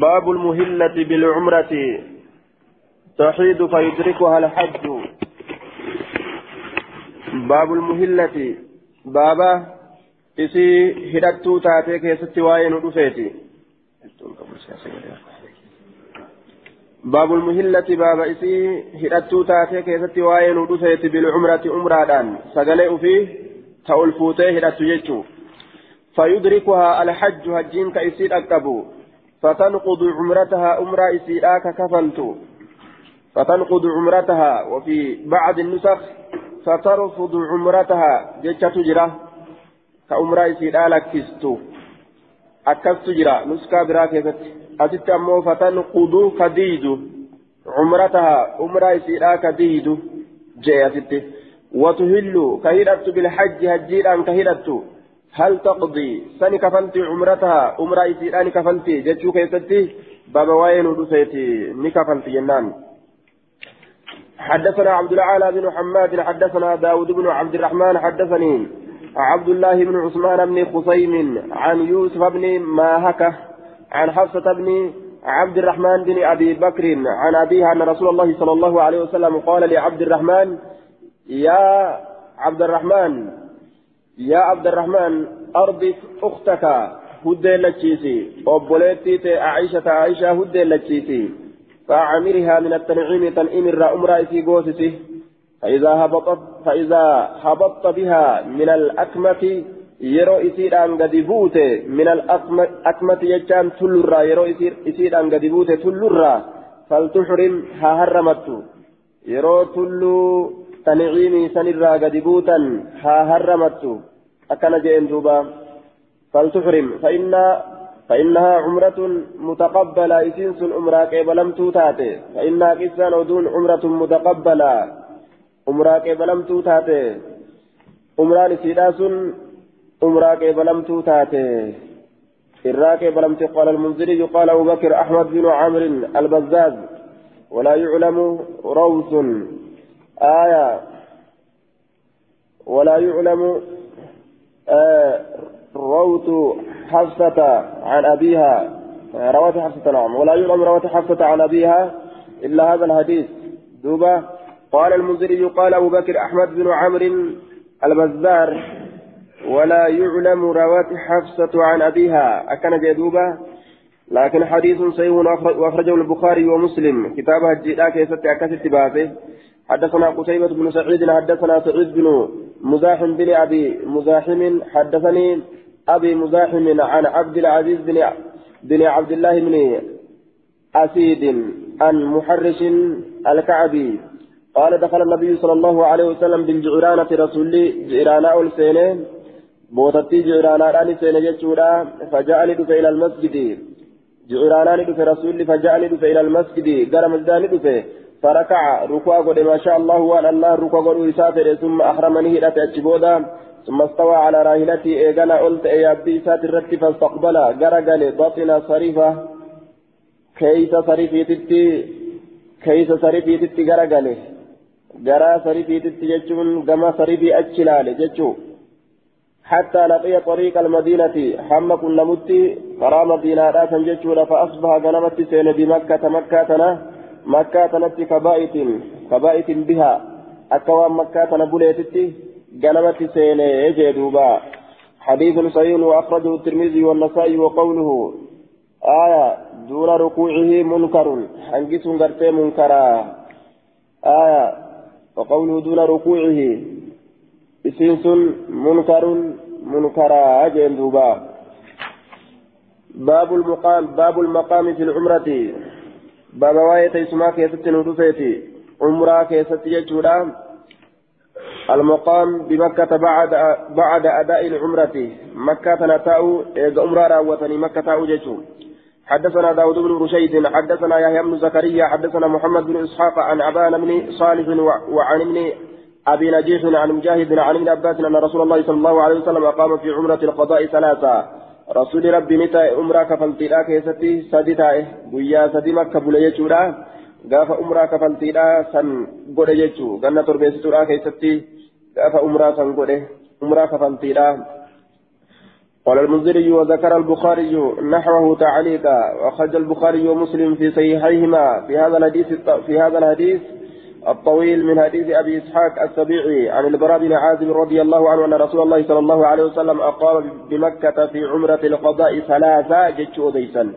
باب المهلة بالعمرة. تحيد فيدركها الحج. باب المهلة. بابا إسي هدتو تاتي كيستي واين ودفيتي باب المهلة باب إسي هدتو تاتي كيستي واين ودفيتي بالعمرة عمرادان. سقلئ فيه تأول فوتيه هدتو جيتشو. فيدركها الحج هجين كيسيد أكبو فتنقض عمرتها أمرا إسيراك كفلت. فتنقض عمرتها وفي بعض النسخ فترفض عمرتها جتة تجرى. كأمرا إسيراك كستو أكست تجرى. نسكا براكزت أتت أمو فتنقض كديد عمرتها أمرا إسيراك ديد جاءت وتهل كهيرت بالحج هجيرا كهيرت. هل تقضي سني كفلتي عمرتها؟ عمرة إسيراني كفلتي جتشو كيستي؟ بابا وين ودفيتي ني جنان. حدثنا عبد العالى بن حماد حدثنا داود بن عبد الرحمن حدثني عبد الله بن عثمان بن خصيم عن يوسف بن ماهكة عن حفصة بن عبد الرحمن بن أبي بكر عن أبيها أن رسول الله صلى الله عليه وسلم قال لعبد الرحمن يا عبد الرحمن يا عبد الرحمن أرضك أختك هدى لتشيسي وبوليتي عائشة عائشة هدى لتشيسي فأعمرها من التنعيم تنعيم الرأم رأسي قوسسي فإذا هبطت فإذا هبطت بها من الأكمة yeroo isiidhaan gadi buute min al-akmati jechaan tullurraa yeroo isiidhaan gadi buute tullurraa faltuxrim haa harramattu yeroo tulluu تنعيمي سنرى قد بوتا ها هرمت أكن جئن دوبا فلتحرم فإن فإنها عمرة متقبلة إسنس عمرة قبلم توتاتي فإنها كسان ودون عمرة متقبلة عمرة قبلم توتاتي عمرة سيداس عمرة قبلم توتاتي إراك قبلم قال المنذري قال أبو بكر أحمد بن عمرو البزار ولا يعلم روس آية. ولا يعلم آه روت حفصة عن أبيها. روت حفصة نعم. ولا يعلم روت حفصة عن أبيها إلا هذا الحديث. دوبا قال المنذري قال أبو بكر أحمد بن عمرو البزار ولا يعلم روات حفصة عن أبيها. أكن جدوبا لكن حديث صحيح وأخرجه البخاري ومسلم. كتابها الجيدا كيست أكست باسه حدثنا قتيبة بن سعيد حدثنا سعيد بن مزاحم بن أبي مزاحم حدثني أبي مزاحم عن عبد العزيز بن بن عبد الله بن أسيد عن محرش الكعبي. قال دخل النبي صلى الله عليه وسلم بالجعرانة رسول جعرانا السينين بوتتي جعرانا راني سينة جتشورا فجاءني دفع إلى المسجد. جعرانا دفع رسول فجاءني دفع إلى المسجد. قال مزداني دفع فركع ركوع قد ما شاء الله وأن الله ركوع قد وسافر ثم أحرمني هدأت أجبودا. ثم استوى على راهلتي إيقنا قلت إيا أبي ساتر فاستقبل قرقل بطن صريفة. كيس صريفي تتي كيس صريفي تتي قرقل. قرا صريفي تتي جتشون قما صريفي أجلال جتشو. حتى لقي طريق المدينة. حمى كل متي فرا مدينة راسا جتشون فأصبح غنمت سين بمكة مكة مكة تنتي كبائت كبائت بها. أكوان مكة تنبوليتتي قلمت سيني يجدوبا حديث صحيح وأخرجه الترمذي والنسائي وقوله آية دون ركوعه منكر حنجس غرتي منكرا. آية وقوله دون ركوعه إسنس منكر منكرا أجندوبا باب المقام باب المقام في العمرة. بابا واي تيسما كيست ندفيتي عمرة كيست يجودا المقام بمكة بعد بعد أداء العمرة مكة نتاو عمرة راوتني مكة تاو جيشو حدثنا داود بن رشيد حدثنا يحيى بن زكريا حدثنا محمد بن إسحاق عن أبان بن صالح وعن ابن أبي نجيح عن مجاهد عن ابن عباس أن رسول الله صلى الله عليه وسلم قام في عمرة القضاء ثلاثة رسول ربي نتا عمرة كفلتيرا كيستي سديتا بويا سدي مكة بوليجورا غاف عمرة كفلتيرا سن غودة جيتشو غنا تربيستورا كيستي غاف عمرة سن غودة عمرة كفلتيرا قال المنذري وذكر البخاري نحوه تعليقا وأخرج البخاري ومسلم في صحيحيهما في هذا الحديث في هذا الحديث الطويل من حديث أبي إسحاق السبيعي عن البراء بن عازب رضي الله عنه أن رسول الله صلى الله عليه وسلم أقام بمكة في عمرة القضاء ثلاثة جتش أديسا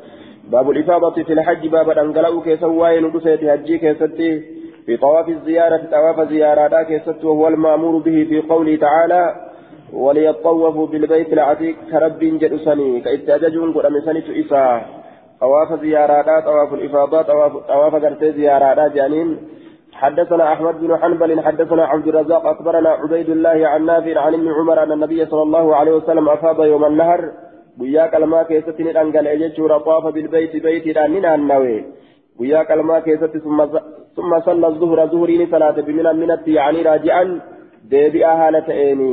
باب الإفاضة في الحج باب الأنقلاء كيسواي ندسة هجي كيستي. في طواف الزيارة طواف زيارة كيست وهو المأمور به في قوله تعالى وليطوفوا بالبيت العتيق كرب جلسني كإستأججون قد أمسني إساء طواف زيارات طواف الإفاضة طواف طواف زيارات جانين. حدثنا أحمد بن حنبل حدثنا عبد الرزاق أخبرنا عبيد الله عن نافع عن ابن عمر أن النبي صلى الله عليه وسلم أفاض يوم النهر guyyaa qalmaa keessatti ni dhangala'e jechuudha xaafa bilbeeyti beeytiidhaan ni naannawe guyyaa qalmaa keessatti summa salla zuhura zuhurii ni salaate bimina minatti yaanii raaji'an deebi'aa haala ta'eeni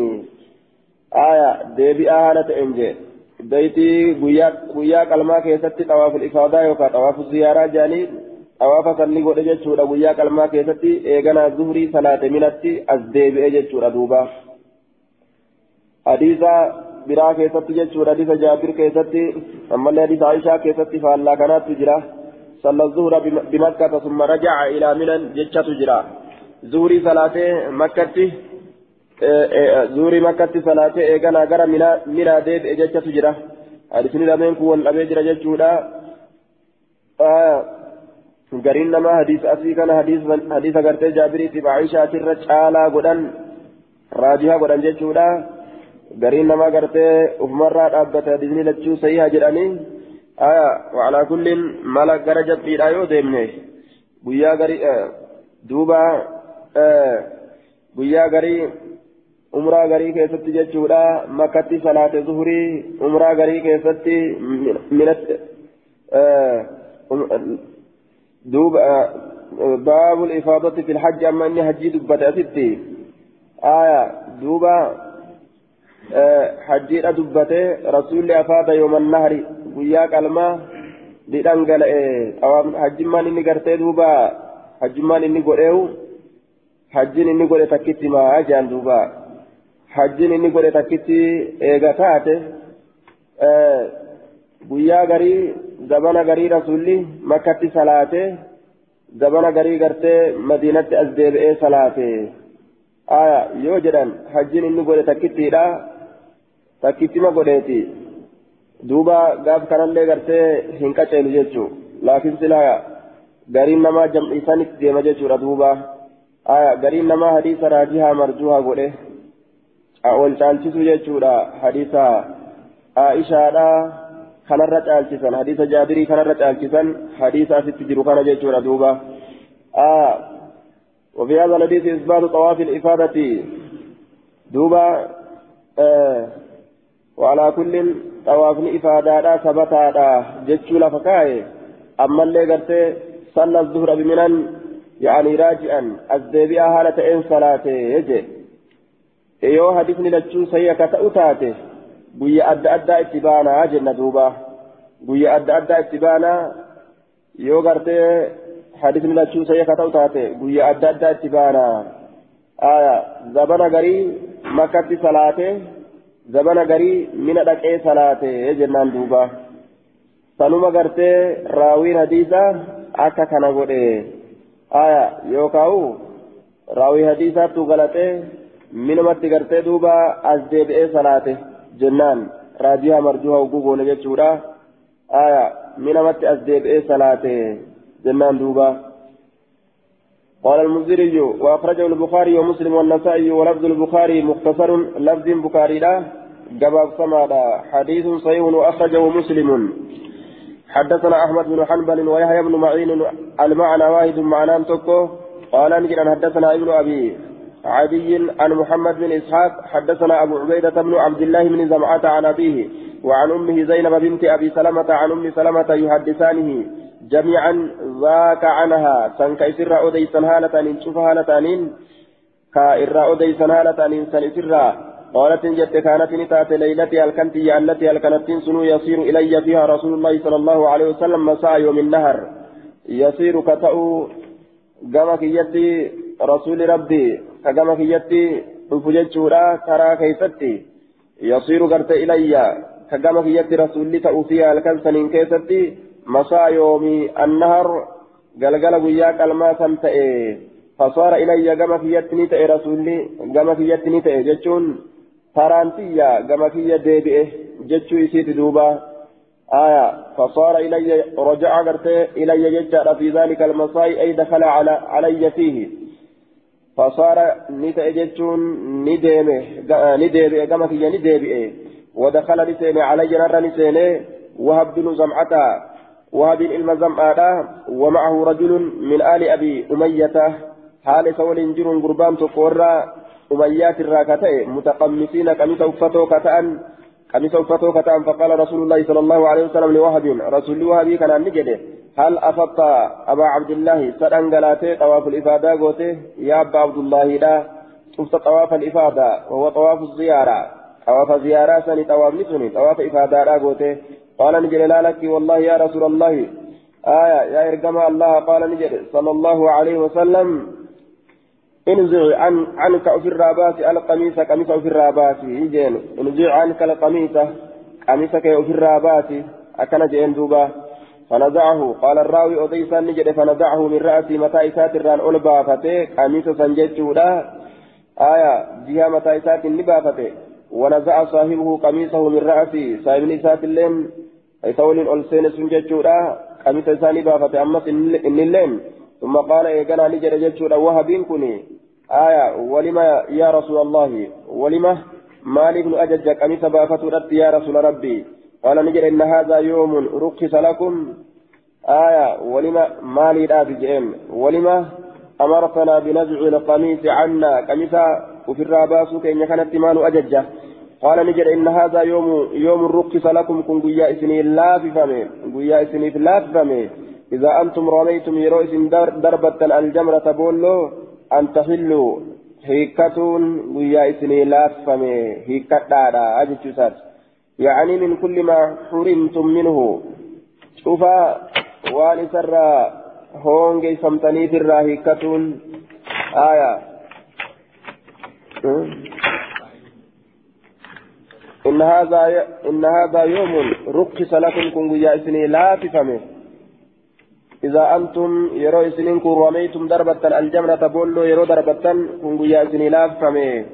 aya deebi'aa haala ta'een jee beeytii guyyaa qalmaa keessatti xawaaful ifaadaa yookaan xawaafu xawaafa sanni godhe jechuudha guyyaa qalmaa keessatti eeganaa zuhurii salaate minatti as deebi'e jechuudha duuba hadiisa biraa keessatti jechuudha hadiisa jaabir keessatti ammallee hadiisa aishaa keessatti faallaa kanaatti jira صلى الظهر بمكة ثم رجع إلى منى جتشة جرا زوري صلاة مكة زوري مكة صلاة إيقنا غرا منى ديب جتشة جرا حديثني لمن كون أبي جرا جتشودا gariin nama hadiisa asii kana hadiisa gartee jaabiriitiif aishaatirra caalaa godhan raajihaa godhan jechuudha gariin nama gartee ufumarraa dhaabbate hadiisni lachuu sahiha jedhanii aya wacalaa kullin mala gara jabbiidha yoo deemne guyyaa garii duuba guyyaa garii umraa garii keessatti jechuudha makkatti salaate zuhurii umraa garii keessatti minatti دوب باب الإفاضة في الحج. أما إني حجي دبت أستي آية دوبا حجي دبت رسول أفاد يوم النهر. وياك الما ديدانغال حجي ما إني قرتي دوبا حجي ما إني قرأه حجي إني قرأ تكتي ما أجان دوبا حجي إني قرأ تكتي إيغا تاتي guyyaa garii zabana garii rasuulli makkatti salaate zabana garii gartee madiinatti as deebi'ee salaate aya yoo jedhan hajjiin inni godhe takkittiidha takkittima godheeti duuba gaaf kanallee gartee hin qaceelu jechuu laakiin silaa gariin namaa jam'iisanitti deema jechuudha duuba aya gariin namaa hadiisa raajihaa marjuhaa godhe ol caalchisu jechuudha hadiisa aishaadha kanarra caalchisan hadiisa jaabirii kanarra caalchisan hadiisa asitti jiru kana jechuudha duuba. وفي هذا الحديث إثبات طواف الإفادة دوبا وعلى كل طواف الإفادة ثبتا جتشو لفكاي أما اللي قلت صلى الظهر بمنن يعني راجعا الزيبيا هالة إن صلاته يجي lachuu sayya ka ta'u taate guyya adda addaa itti baanaa jenna duuba guyya adda addaa itti baanaa yoo gartee hadisni lachuu sayya ka ta'u taate guyya adda addaa itti baanaa aya zabana garii makkatti salaate zabana garii mina dhaqee salaate jennaan duuba sanuma gartee raawiin hadiisa akka kana godhe aya yookaa'u raawii hadiisaattu galatee minumatti gartee duuba as deebi'ee salaate jennaan raajihaa marjuhaa ugguu goone jechuudha. Aya minamatti as deebi'ee salaate jennaan duuba. قال المنذري وأخرجه البخاري ومسلم والنسائي ولفظ البخاري مختصر لفظ بخاري لا جباب سمادا حديث صحيح وأخرجه مسلم حدثنا أحمد بن حنبل ويحيى بن معين المعنى واحد معناه تكو قال نجد حدثنا ابن أبي عدي عن محمد بن إسحاق حدثنا أبو عبيدة بن عبد الله بن زمعة عن أبيه وعن أمه زينب بنت أبي سلمة عن أم سلمة يحدثانه جميعا ذاك عنها. سنك إسر أوديسا هالة أن شوف كإر أوديسا هالة أن سنسر قالت جت كانت نتات ليلتي الكنتي التي الكنت سنو يصير إلي فيها رسول الله صلى الله عليه وسلم مساء يوم النهر. يصير كتأو قامك يدي رسول ربي. كقامك يدي فججورا ترى كيفتي يصير قرت إلي كما كيت رسول تأوفيها الكنسن كيستي مساء يومي النهر قلقل ويا كلمة تأي فصار إلي كما كيت نتأي رسولي كما كيت نتأي جتشون فرانتيا كما كيت ديبئه جتشو يسيت دوبا آية فصار إلي رجع إلي جتشا في ذلك المساء أي دخل على علي فيه فصار نتأي جتشون نديمه نديبئه كما كيت نديبئه ودخل نسيني علي نر نسيني وهب بن زمعة وهب إلما زمعة ومعه رجل من آل أبي أمية حال سول جر قربان تقورا أميات الراكتة متقمسين كميس أفتو كتأن كميس أفتو كتأن فقال رسول الله صلى الله عليه وسلم لوهب رسول وهب كان نجده هل أفضت أبا عبد الله سدن قلاتي طواف الإفادة قوته يا أبا عبد الله لا تفت طواف الإفادة وهو طواف الزيارة. طواف زيارة سني طواف نسني طواف إفادة قوته قال نجل لا لك والله يا رسول الله. آية يا إرقم الله. قال نجل صلى الله عليه وسلم انزع عن عنك في الراباس القميص قميص في الراباس يجين انزع عنك القميص قميصك في الراباس أكن جين دوبا. فنزعه. قال الراوي أديسا نجد فنزعه من رأسي متى إسات الران ألبا فتي قميص سنجد آية جهة متى إسات النبا ونزع صاحبه قميصه من رأسه صاحب نسات اللين. أي تولين ألسين سنججورا قميص ثاني بافة أمس إن اللين. ثم قال إيقنا ججورا وهبين كني آية ولما يا رسول الله؟ ولما؟ مالي بن أجج قميص بافة رد يا رسول ربي. قال نجر إن هذا يوم رخص لكم. آية ولما مالي لا بجئين ولما أمرتنا بنزع القميص عنا. قميص وفي الراباس كين كانت مال أججة. قال نجد إن هذا يوم يوم رخص لكم. كن قيا إسني لا فمي قيا إسني لا فمي إذا أنتم رميتم يرو إسن دربة الجمرة بولو أن تحلوا. هيكتون قيا إسني لا فمي هيكتا أجتشات يعني من كل ما حرمتم منه. شوفا وان سر هونجي سمتني في الراهيكتون آية. إن هذا إن هذا يوم رخص لكم كن إسني لا تفهمه إذا أنتم يرو إسنين كن رميتم دربة الجمرة بولو يرو دربة كن إسني لا تفهمه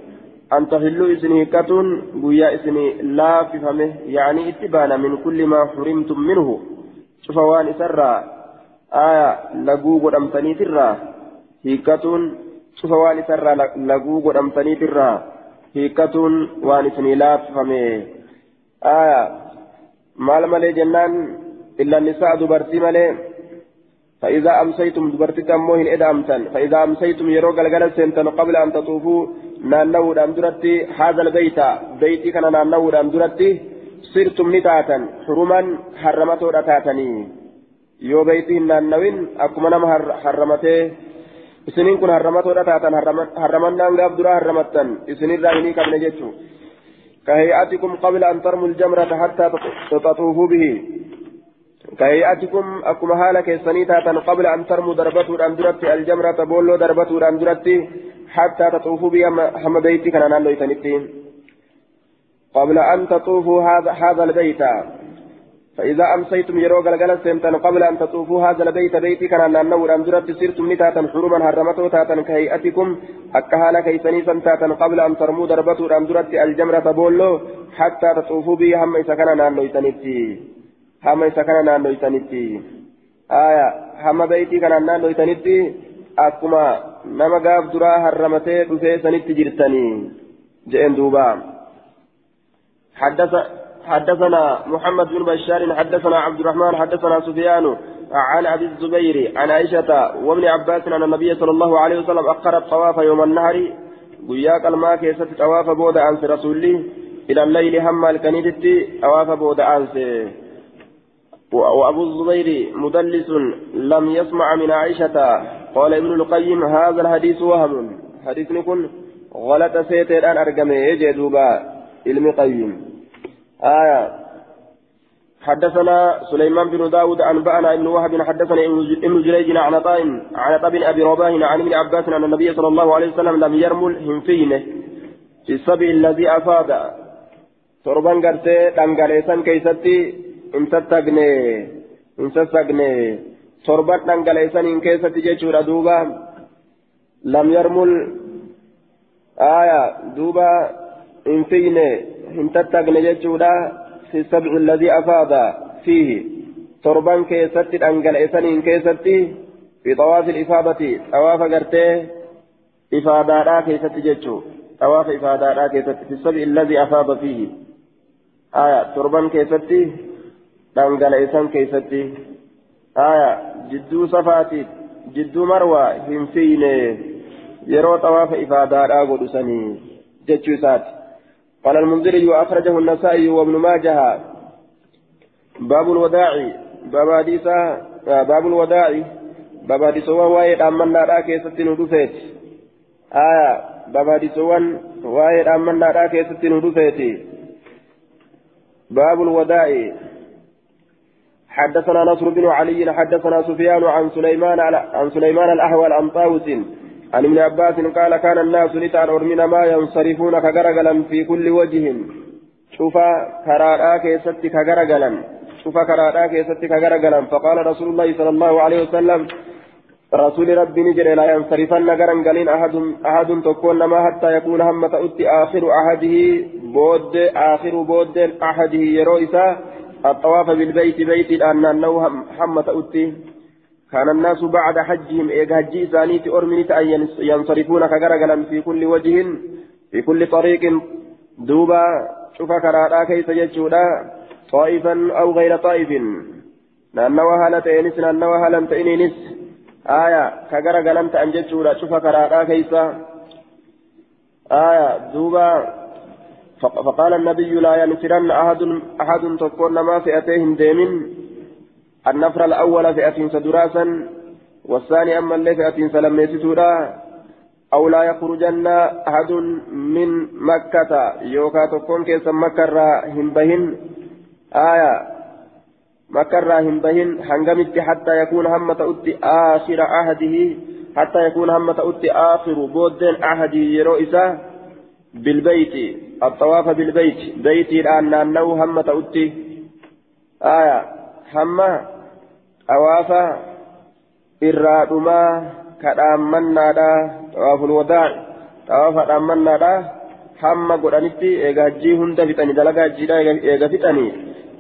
أن تهلوا إسني كتون قيا إسني لا تفهمه يعني اتبانا من كل ما حرمتم منه. شوف وان إسرى آية لقو قدمتني ترى هيكتون cufa waan isarraa laguu godhamtaniitirraa hiikkatuun waan isinii laaffame aya maal malee jennaan illa nisaa dubartii malee فإذا أمسيتم دبرتك أموهن إذا أمسن فإذا أمسيتم يرو قلقل سنتن قبل أن تطوفوا نانو دام درتي هذا البيت بيتي كان نانو دام درتي صرتم نتاتا حرما حرمتو رتاتني يو بيتي نانوين أكما نم حرمته isiniin kun harramatoodha taatan. Harramannaan gaaf duraa harramattan. Isinirraa hinii qabne jechuu. كهيئتكم قبل أن ترموا الجمرة حتى تطوفوا به كهيئتكم أكما هالك السنيتة قبل أن ترموا دربة أندرت الجمرة بولو دربة أندرت حتى تطوفوا بها هم بيتي كان نالو قبل أن تطوفوا هذا هذا البيت. فإذا أمسيتم يرو قلقل سيمتن قبل أن تطوفوا هذا البيت بيتي كان ننور أن درت سرتم نتاتا حرما هرمته تاتا كهيئتكم. أكهالا كيسني سنتاتا قبل أن ترموا دربته أن درت الجمرة بولو حتى تطوفوا به هم إسكنا نانو يتنتي هم إسكنا نانو يتنتي آية. هم بيتي كان نانو أكما نما قاف درا هرمته دفي سنتي جرتني جئن دوبا حدث حدثنا محمد بن بشار حدثنا عبد الرحمن حدثنا سفيان عن ابي الزبير عن عائشه وابن عباس ان النبي صلى الله عليه وسلم اخر الطواف يوم النهر قياك الماء كيست طواف بود انس رسوله إلى الليل هم الكنيدت طواف بود انس وأبو الزبير مدلس لم يسمع من عائشة قال ابن القيم هذا الحديث وهم. حديث نكون غلط سيتين أن ارقمه يجي دوبا علم قيم. آية. حدثنا سليمان بن داود أنبأنا ابن وهب حدثنا ابن جريج عن عطاء عن طب أبي رباه عن ابن عباس أن النبي صلى الله عليه وسلم لم يرمل هنفينه في السبع الذي أفاد. torban gartee dhangaleessan keessatti hin tattagne hin sassagne torban dhangaleessaniin keessatti jechuudha duuba lam yarmul aya duuba hin fiine hin tattagne jechuudha fi sabci alladii afaada fiihi torban keessatti dhangaleessaniin keessatti fi xawaafi ifaadati xawaafa gartee ifaadaadhaa keessatti jechuu xawaafa ifaadaadhaa keessatti fi sabci alladii afaada fiihi aya torban keessatti dhangaleessan keessatti aya jidduu safaatiif jidduu marwaa hin fiine yeroo xawaafa ifaadaadhaa godhusanii jechuu isaati. قال المنذري وأخرجه النسائي وابن ماجه باب الوداع باب حديث باب الوداع باب حديث وهي أمنا لا كيست ندفت آية باب حديث وهي أمنا لا كيست ندفت باب الوداع حدثنا نصر بن علي حدثنا سفيان عن سليمان عن سليمان الأحول عن طاووس عن ابن عباس قال كان الناس نتان أرمنا ما ينصرفون كجرجلا في كل وجه. شوف كرادا كيست كجرجلا شوف كرادا كيست كجرجلا فقال رسول الله صلى الله عليه وسلم رسول ربي نجري لا ينصرفن جرجلين أحد أحد تكون ما حتى يكون هم تؤتي آخر أحده بود آخر بود أحده يرويسا الطواف بالبيت بيت أن أنه هم تؤتي كان الناس بعد حجهم إيجا حجي ثانيت أرمنت أن ينصرفون كجرجلا في كل وجه في كل طريق. دوبا شوف كرادا كيف يجودا. طائفا أو غير طائف. إنس نانوا هالة إنس آية كجرجلا تأن ججودا شوف كرادا كيف. آية دوبا فقال النبي لا ينفرن أحد أحد تكون ما فئتين ديمن. النفر الأول فئة سدراسا والثاني أما اللي فئة سلميتتودا أو لا يخرجن أحد من مكة. يوكا تكون كيس مكة هنبهن آية. مكة هنبهن هنغمت حتى يكون هم تؤتي آخر عهده. حتى يكون هم تؤتي آخر بود عهده يروئسه بالبيت الطواف بالبيت. بيتي الآن أنه هم تؤتي آية هم أوافا إرادما كدامنا دا طواف الوداع. طواف دامنا دا هم قرانتي إيغا جي هند فتني دلقا جيدا إيغا فتني.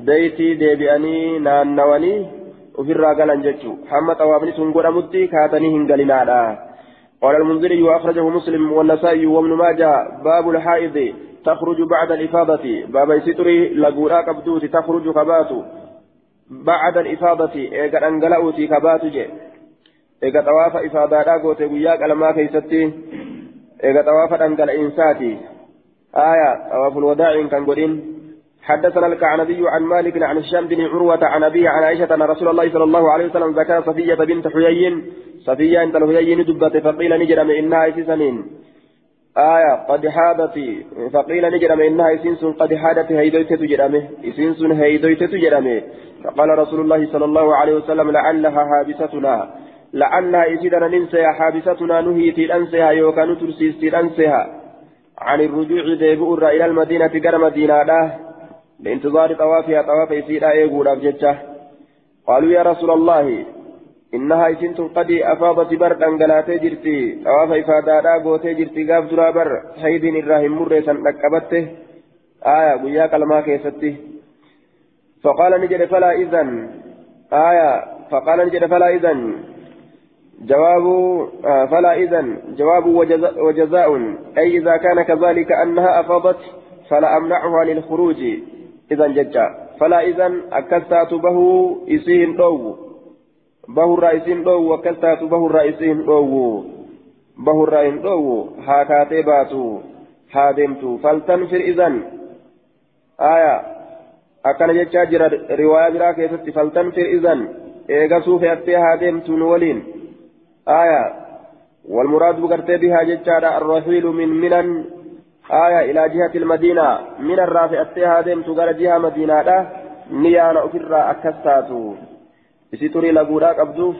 بيتي ديبئني نانواني ofirraa galan jechuu hamma xawaafni sun godhamutti kaatanii hin galinaadha قال المنذري وأخرجه مسلم والنسائي وابن ماجه باب الحائض تخرج بعد الإفاضة. باب ستري لقولا قبدوت تخرج كبات. بعد الإفاضة إيقا أنقلأوتي كبات جي. إيقا طواف إفاضة راقوت وياك ألما كيستي. إيقا طواف أنقل إنساتي. آية طواف الوداع كان قدين حدثنا الكعنبي عن مالك عن هشام بن عروة عن أبيه عن عائشة أن رسول الله صلى الله عليه وسلم ذكر صفية بنت حيي صفية أنت الحيي دبت فقيل نجرم إنها سنين. آية قد حادت فقيل نجرم إنها إسنس قد حادت هيدويت تجرمه إسنس هيدويت تجرمه فقال رسول الله صلى الله عليه وسلم لعلها حابستنا. لعلها إسيدنا ننسى حابستنا نهيت الأنسها يوكا نترسيست الأنسها عن الرجوع ديبؤر إلى المدينة قرى مدينة لانتظار طوافها طواف يسير أيقول أبجتة قالوا يا رسول الله إنها إسنت قد أفاضت برد أنقلاتي جرتي. طواف إفادادا قوتي جرتي قاف درابر حيد الراهم مريسا نكبته آية قيا كلمة كيستي. فقال نجد فلا إذن. آية فقال نجد فلا إذن. جواب آه فلا إذن. جواب وجزاء, وجزاء. أي إذا كان كذلك أنها أفاضت فلا أمنعها للخروج. إذا ججا. فلا إذن أكستات به إسين دو به الرئيسين دو وكستات به الرئيسين دو به الرئيسين دو هاكاتي باتو. هادمتو فلتنفر إذن. آية. أكن ججا جرى رواية برا كيست فلتنفر إذن. إيغسو في أتي هادمتو نولين. آية. والمراد بكرتي بها ججا الرحيل من منن. آية إلى جهة المدينة من الرافع التهادم تقال جهة مدينة نيانا أفرا أكستاتو إسيتوري لقودا قبدوف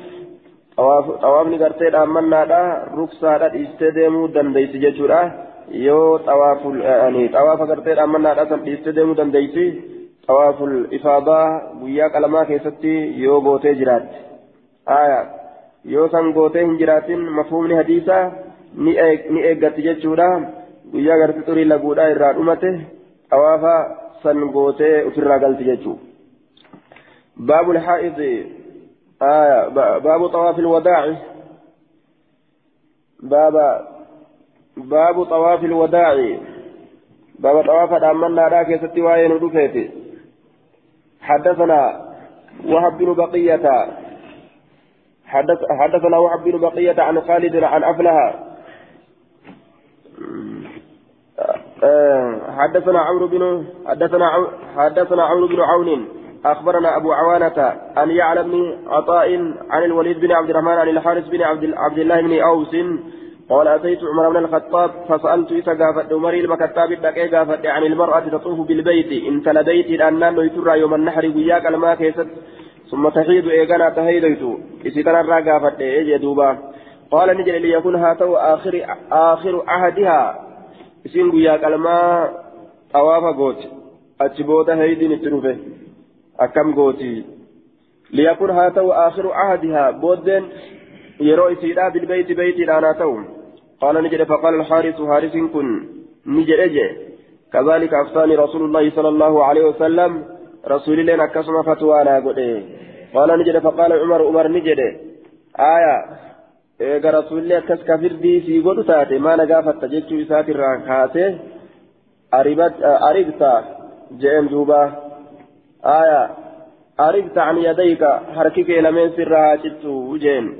طوافني قرتي أمنا دا ركسا دا إستدمو دنديس ججورا yoo xawaafa gartee dhaammannaadhaa san dhiistee deemuu dandeessi xawaaful ifaadaa guyyaa qalamaa keessatti yoo gootee jiraatte yoo san gootee hin jiraatin mafhumni hadiisaa ni eeggatti jechuudha Guyyaa gartee xurii laguudhaa irraa dhumate xawaafa san gootee ofirraa galti jechuudha. باب الحائض آية باب طواف الوداع باب باب طواف الوداع باب طواف الأمنا راكي ستواين ودفيت حدثنا وهب بن بقية حدث حدثنا وهب بن بقية عن خالد عن أفلها حدثنا عمرو بن حدثنا حدثنا عمرو بن عون أخبرنا أبو عوانة أن يعلم بن عطاء عن الوليد بن عبد الرحمن عن الحارث بن عبد, عبد الله بن أوس قال أتيت عمر بن الخطاب فسألت إذا قافت عمر المكتاب الدقي قافت عن المرأة تطوف بالبيت إن تلديت الأنان يترى يوم النحر وياك الماء كيست ثم تحيد إيقنا تهيديت. إذا كان قافت إيجي دوبا. قال نجل ليكون هاتو آخر آخر عهدها. إسين وياك الماء طواف قوت أتبوت هيدين التروفه akkam gooti liyakun haa ta'u aakhiru ahadihaa booddeen yeroo isiidhaa bilbeeyti beeytiidhaan haa ta'u qaala ni jedhe faqaala alxaarisu haarisiin kun ni jedhe je كذلك أفتاني رسول الله صلى الله عليه وسلم رسول الله نكسم فتوانا قده قال نجد فقال عمر عمر نجد آية eega rasuulli akkas kafirdi sii godhu taate maana gaafatta jechuu isaatirraa kaate aribta je'een duuba. آية أربت عن يديك حركك لمن سرها جت وجين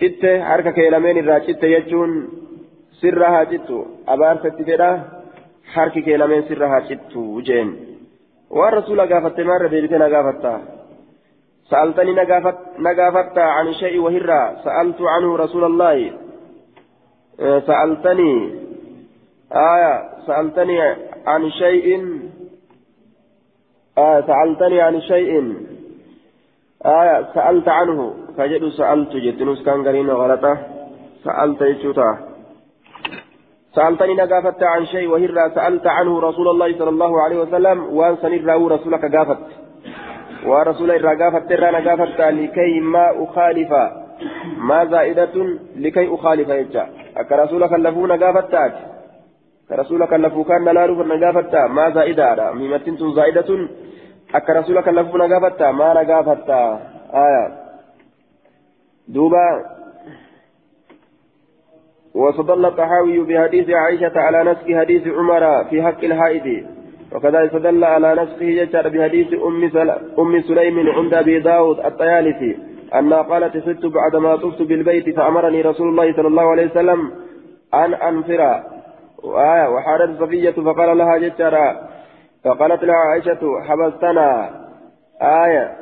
جت حركك لمن الرا جت يجون سرها جت أبارت تفيدا حركك لمن سرها جت وجين والرسول قافت مرة ديبتنا قافتا سألتني نقافت عن شيء وهرا سألت عنه رسول الله. سألتني آية. سألتني عن شيء. آه سألتني عن شيء. آية. سألت عنه. فجد سألت. جتنوس كان قرين غلطة. سألت يجوتا. سألتني نقافت عن شيء وهرا سألت عنه رسول الله صلى الله عليه وسلم. وأن سنراه رسولك قافت. ورسول الله قافت ترى نقافت لكي ما أخالف ما زائدة لكي أخالف يجا أك رسولك اللفون قافت كرسولك اللفو كان لا رفر نقافت ما زائدة ميمتنت زائدة lafuuf na gaafatta? Maa na gaafatta? Aya. Duuba. واستدل الطحاوي بحديث عائشة على نسك حديث عمر في حق الحائض وكذا استدل على نسخه يجر بحديث أم. أم سليم عند أبي داود الطيالسي أنها قالت ست بعدما طفت بالبيت فأمرني رسول الله صلى الله عليه وسلم أن أنفر. وحارت صفية فقال لها جترا فقالت لها عائشة حبستنا. آية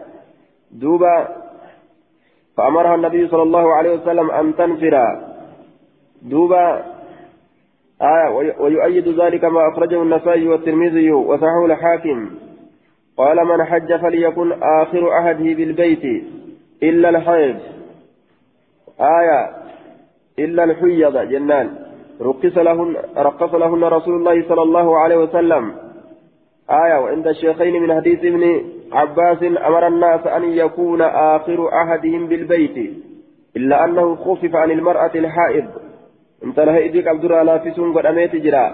دوبا. فأمرها النبي صلى الله عليه وسلم أن تنفر. دوبا. آية ويؤيد ذلك ما أخرجه النسائي والترمذي وصححه الحاكم. قال من حج فليكن آخر عهده بالبيت إلا الحيض. آية إلا الحيض جنان. رقص لهن رقص لهن رسول الله صلى الله عليه وسلم. آية وعند الشيخين من حديث ابن عباس أمر الناس أن يكون آخر عهدهم بالبيت إلا أنه خفف عن المرأة الحائض. انت لهيدك عبد الله لافسون قد أميت جرا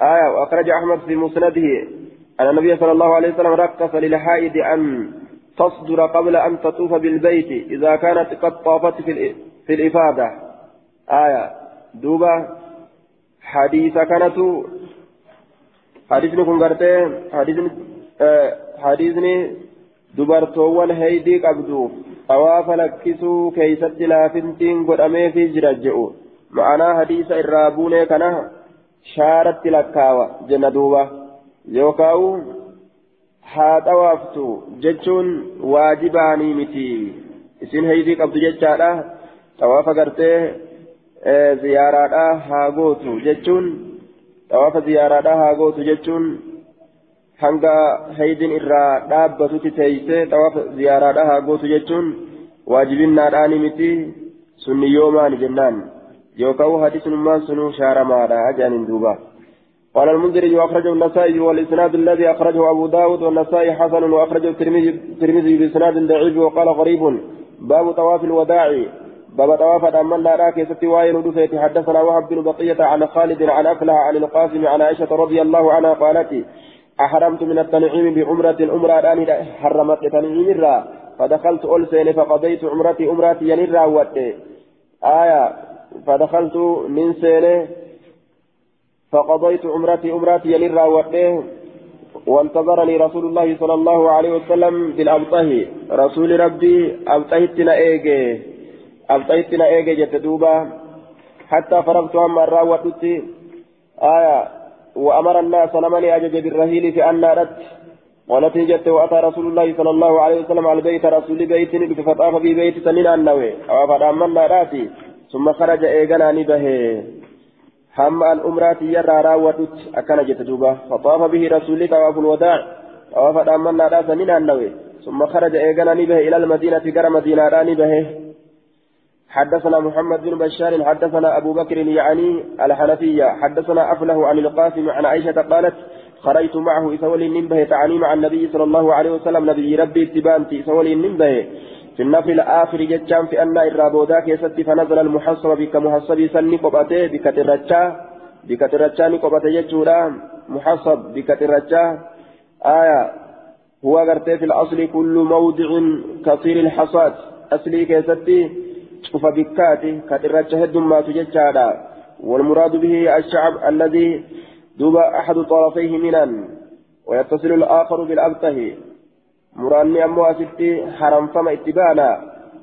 آية وأخرج أحمد في مسنده أن النبي صلى الله عليه وسلم رقص للحائض أن تصدر قبل أن تطوف بالبيت إذا كانت قد طافت في, الإفادة آية دوبة حديث كانت حديثني كن غرتي حديثني حديثني dubartoowwan haydii qabdu xawaafa lakkisuu keeysatti laafintiin godhameefi jira je'u. Ma'anaa hadiisa irraa buunee kana shaaratti lakkaawa jenna duuba yookaawu haa xawaaftu jechuun waajibaanii miti isin haydii qabdu jechaadha xawaafa gartee ziyaaraadha haa gootu jechuun xawaafa ziyaaraadhaa haa gootu jechuun hanga haydin irraa dhaabbatutti teeysee xawaafa ziyaaraadhaa haa gootu jechuun waajibinnaadhaani miti sunni yoomaani jennaan يوكاو حديث من سنو شار مادا أجان دوبا. قال المنذري أخرجه النسائي والإسناد الذي أخرجه أبو داود والنسائي حسن وأخرجه الترمذي بإسناد ضعيف وقال غريب. باب طواف الوداع. باب طواف الأمان لا راكي ستي واين دفيت حدثنا وهب بن بقية عن خالد عن أفلح عن القاسم عن عائشة رضي الله عنها قالت أحرمت من التنعيم بعمرة أمرة أني حرمت تنعيم الرا. فدخلت ألسين فقضيت عمرتي عمرتي ينرا واتي. آية فدخلت من سينه فقضيت عمرتي عمرتي ينرا واتي وانتظرني رسول الله صلى الله عليه وسلم بالأبطه. رسول ربي أبطهتنا إيجي أبطهتنا إيجي جت دوبا. حتى فرغت عما راوتت آية وأمر الناس لمن أجج بالرهيل في أن نارت. قالت وأتى رسول الله صلى الله عليه وسلم على بيت رسول بيت فطاف في بيت سنين النوي أو فأمن ناراتي. ثم خرج إيجانا نبه. هم الأمرات يرى راوتت. أكن جت دوبا. فطاف به رسول طواف الوداع. طواف أمن نارا سنين النوي ثم خرج إيجانا نبه إلى المدينة كرم مدينة نبه. حدثنا محمد بن بشار. حدثنا أبو بكر يعني الحنفية. حدثنا أفله عن القاسم عن عائشة قالت خرجت معه إسولي النبه تعني مع النبي صلى الله عليه وسلم. نبي ربي اتبانتي إسولي النبه. في النفل الآخر جتشان في أن إرابودا كيست فنزل المحصب بك محصبي سني قبته بك ترجا بك ترجا نقبته جتشورا. محصب بك ترجا. آية هو غرتي في الأصل كل موضع كثير الحصاد. أصلي كيستي شوف بكاتي كترجا هدما تجتشادا. والمراد به الشعب الذي دوب أحد طرفيه منا ويتصل الآخر بالأبته muraanni ammoo asitti haramfama itti baana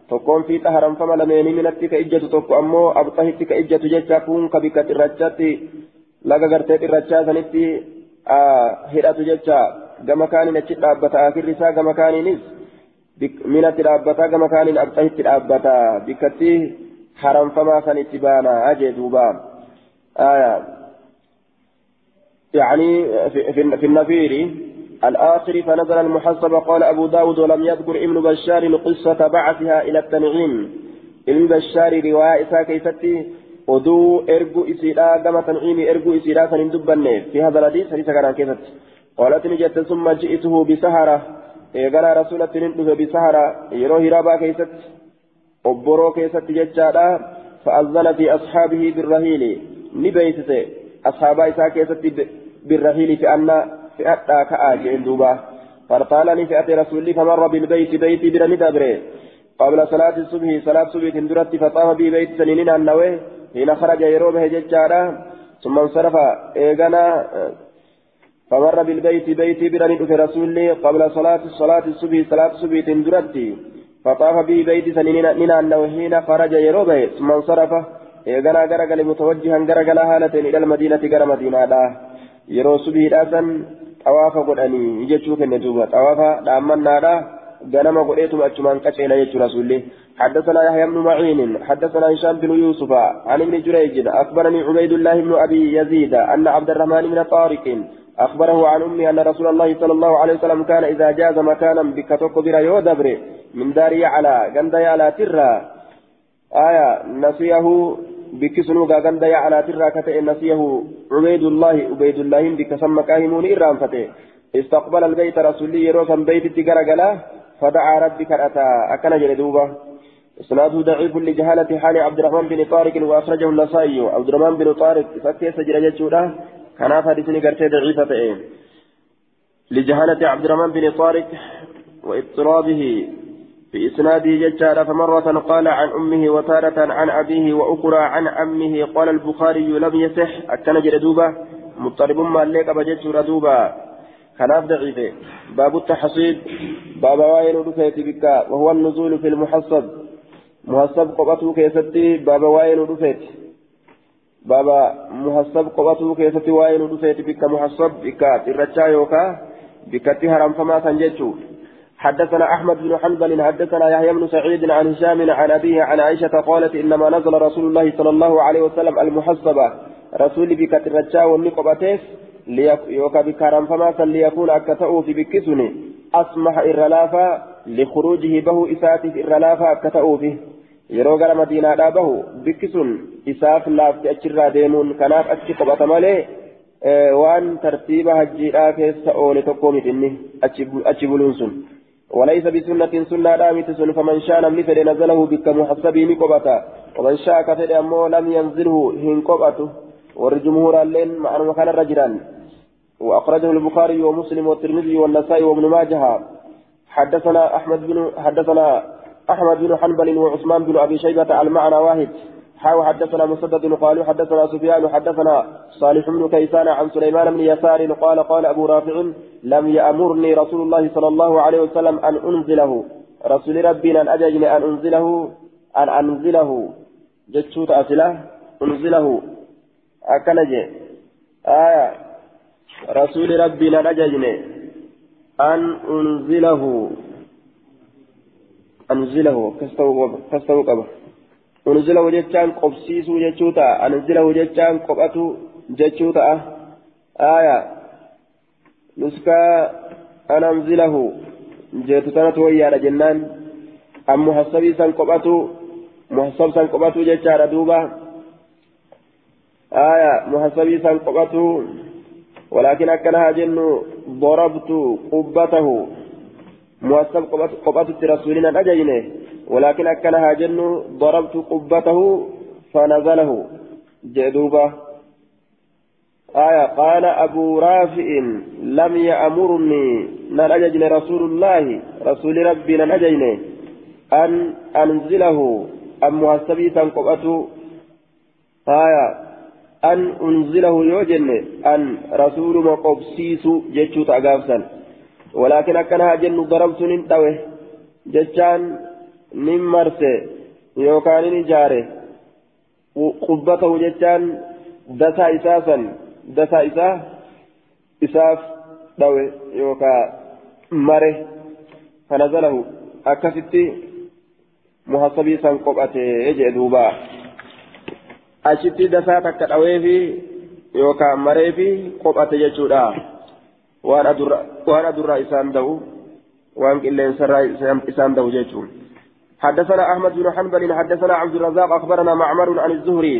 tokkoon fiixa haramfama lameeni minatti ka ijjatu tokko ammoo abxahitti ka ijjatu jecha kun ka bikka xirrachatti laga gartee xirrachaa sanitti hidhatu jecha gama kaaniin achi dhaabbata akirri isaa gama kaaniinis minatti dhaabbata gama kaaniin abxahitti dhaabbata bikkatti haramfamaa san itti baana ajee duuba يعني في النفير الآخر فنزل المحصب قال أبو داود ولم يذكر ابن بشار قصة بعثها إلى التنعيم. ابن بشار رواية كيفتي ودو إرجو إسيرا كما تنعيم إرجو إسيرا سندبن في هذا الحديث حديث كان كيفت قالت نجت ثم جئته بسهرة. إيقنا رسولة ننده بسهرة. يروه رابا كيست أبرو كيست ججالا. فأذن في أصحابه بالرهيل. نبيتت أصحاب إساء كيست بالرهيل في أن فئتا كآ جين دوبا. فارطالني فئة رسولي فمر بالبيت بيت برمي دبره قبل صلاة الصبح صلاة صبح تندرت فطاف بي بيت سنين النوي حين خرج يروبه ججارا ثم انصرف إيغانا. فمر بالبيت بيت برمي رسولي. قبل صلاة الصلاة الصبح صلاة الصبح تندرت فطاف بي بيت سنين النوي حين خرج يروبه ثم انصرف إيغانا. غرقل متوجها غرقل هالة إلى المدينة غر مدينة. يرو صبح داسا. Xawaafa godhanii jechuu kenne duuba xawaafa dhaammannaadha. Ganama godheetuma achumaan qaceela jechuu rasuulli. حدثنا يحيى بن معين حدثنا هشام بن يوسف عن ابن جريج اخبرني عبيد الله بن ابي يزيد ان عبد الرحمن بن طارق اخبره عن امي ان رسول الله صلى الله عليه وسلم كان اذا جاز مكانا بكتوك بلا يودبر من داري على غندي على ترى آية نسيه بكسنو غاغندا يا على ترى كتئ نسيه عبيد الله عبيد الله بكسم كاهمون إرام فتئ استقبل البيت رسولي يروسا بيت تقرقلا فدعا ربك أتى أكن جلدوبة إسناده ضعيف لجهالة حال عبد الرحمن بن طارق وأخرجه النسائي عبد الرحمن بن طارق فكيف سجل جتشوده كان حديثني قرتي ضعيفة لجهالة عبد الرحمن بن طارق واضطرابه في إسناده ججارة فمرة قال عن أمه وتارة عن أبيه وأخرى عن عمه قال البخاري لم يصح. أكن جردوبة مضطرب ما ليك بجت ردوبة خلاف ضعيفة باب التحصيد باب واين رفيت بك. وهو النزول في المحصب. محصب قبته كيستي باب واين رفيت. باب محصب قبته كيستي واين رفيت بك. محصب بك. الرجاء يوكا. بك تهرم فما سنجتشو حدثنا أحمد بن حنبل حدثنا يحيى بن سعيد عن هشام عن أبيه عن عائشة قالت إنما نزل رسول الله صلى الله عليه وسلم المحصبة. رسول بك الرجاء والنقبتيس يوكا بكارم فما ليكون أكتأو في بكسني. أسمح إرلافا لخروجه به إساتف إرلافا أكتأو فيه. yeroo gara madiinaadhaa bahu bikki sun isaaf laafti achirraa deemuun kanaaf achi qophata malee waan tartiiba hajjiidhaa keessa oole tokko miti inni achi buluun وليس بسنة سنة دامت سن فمن شاء نمني فدي نزله بك محسبه نقبتا ومن شاء كفد أمو لم ينزله هن قبته والجمهور اللين مع مكان الرجلان وأخرجه البخاري ومسلم والترمذي والنسائي وابن ماجه. حدثنا أحمد بن حدثنا أحمد بن حنبل وعثمان بن أبي شيبة المعنى واحد. حاو حدثنا مسدد قالوا حدثنا سفيان حدثنا صالح بن كيسان عن سليمان بن يسار قال قال أبو رافع لم يأمرني رسول الله صلى الله عليه وسلم أن أنزله. رسول ربنا أن أججني أن أنزله أن أنزله. جتشوت أسله أنزله. أكنجي آية. رسول ربنا أن أججني أن أنزله. أنزله. كستو قبه أنزله جتان قبسيسو جتشوتا أنزله جتان قبأتو جتشوتا آية نسكا أن أنزله جيتو تنت ويا جنان أم محسبي سان قبأتو محسب سان قبأتو جتشارا دوبا آية محسبي سان قبأتو ولكن أكنها جن ضربت قبته محسب قبأتو رسولنا أجينه ولكن أكنها جن ضربت قبته فنزله. جدوبة آية. قال أبو رافع لم يأمرني نججن رسول الله رسول ربي نججن أن أنزله. أم محسبي تنقبته آية. أن أنزله يوجن أن رسول مقبسيس جتشو تأقافسا ولكن أكنها جن ضربت ننتوه جتشان nin marse yookaan ni ijaare qubbatahu jechaan dasaa isaa san dasaa isaa isaaf dhawe yookaan mare kana zalahu akkasitti muhasabii san qophatee jee duuba achitti dasaa takka dhaweefi yookaan mareefi qophate jechuudha waan adurraa isaan da'u waan qilleensarraa isaan da'u jechuudha. حدثنا أحمد بن حنبل حدثنا عبد الرزاق أخبرنا معمر عن الزهري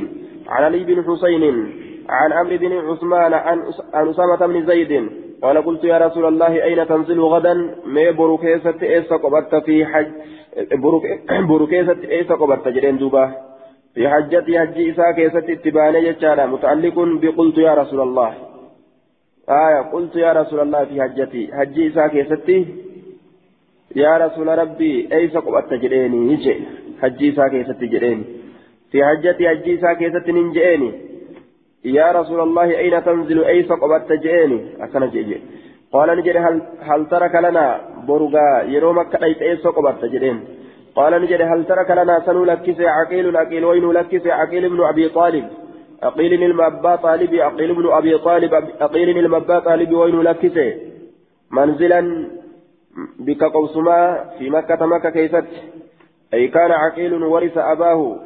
عن علي بن حسين عن عمرو بن عثمان عن أسامة بن زيد قال قلت يا رسول الله أين تنزل غدا؟ ما بروكيسة إيسا قبرت في حج بروكيسة إيسا قبرت جرين دوبا. في حجتي حج إسا كيسة اتباني جتشانا. متعلق بقلت يا رسول الله. آية قلت يا رسول الله في حجتي. حج إسا كيستي yaa rasuula rabbii eeysa qophatta jedheeni ni jee hajji isaa keessatti jedheeni fi hajjati hajji isaa keessatti nin je'eeni. Yaa rasuula allahi ayna tanzilu eeysa qophatta je'eeni? Akkana jee jee qaala ni jedhe hal taraka lanaa borugaa yeroo makka dhayxe eessoo qophatta jedheen qaala ni jedhe hal taraka lanaa sanuu lakkise caqiilun aqiil waynuu lakkise caqiil ibnu abii xaalib aqiilin ilma abbaa xaalibi aqiil ibnu abii xaalib aqiilin ilma abbaa xaalibi waynuu lakkise. Manzilan بك قوسما في مكة مكة كيست أي كان عقيل ورث أباه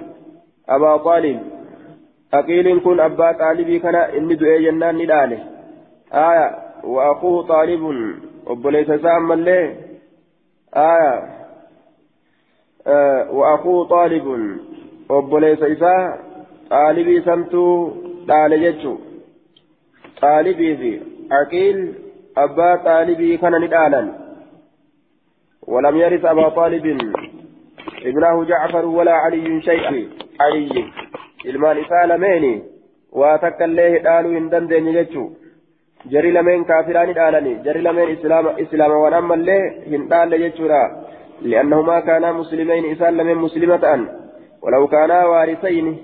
أبا طالب. عقيل كن أبا طالب كان إني دعي جنان ندانه. آية وأخوه طالب وبليس سام الله آية آه وأخوه طالب وبليس إساء. طالبي سمتو طالجتشو طالبي في عقيل أبا طالبي كان ندانا. ولم يرث أبا طالب ابنه جعفر ولا علي شيئا علي ilmaan isaa lameeni waa takka illee dhaaluu hin dandeenye jechuu jari lameen kaafiraa ni dhaalani jari lameen islaamawwan ammallee hin dhaalle jechuudha li'annahumaa kaanaa muslimeyn isaan lameen muslima ta'an ولو كانا وارثين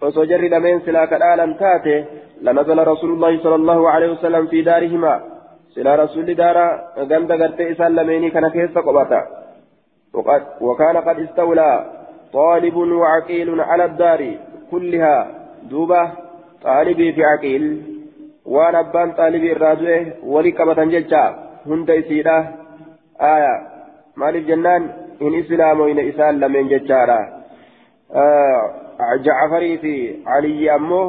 فسجر لمن سلاك آلا تاتي لنزل رسول الله صلى الله عليه وسلم في دارهما رسول دارا غند غرت إسان لميني كان كيس قبطا وكان قد استولى طالب وعقيل على الدار كلها دوبة طالبي في عقيل waan abbaan xaalibii irraa du'e walii qabatan jecha hunda isiidha aya maaliif jennaan hin islaamoyne isaan lameen jechaadha jacafarii fi aliyyi ammoo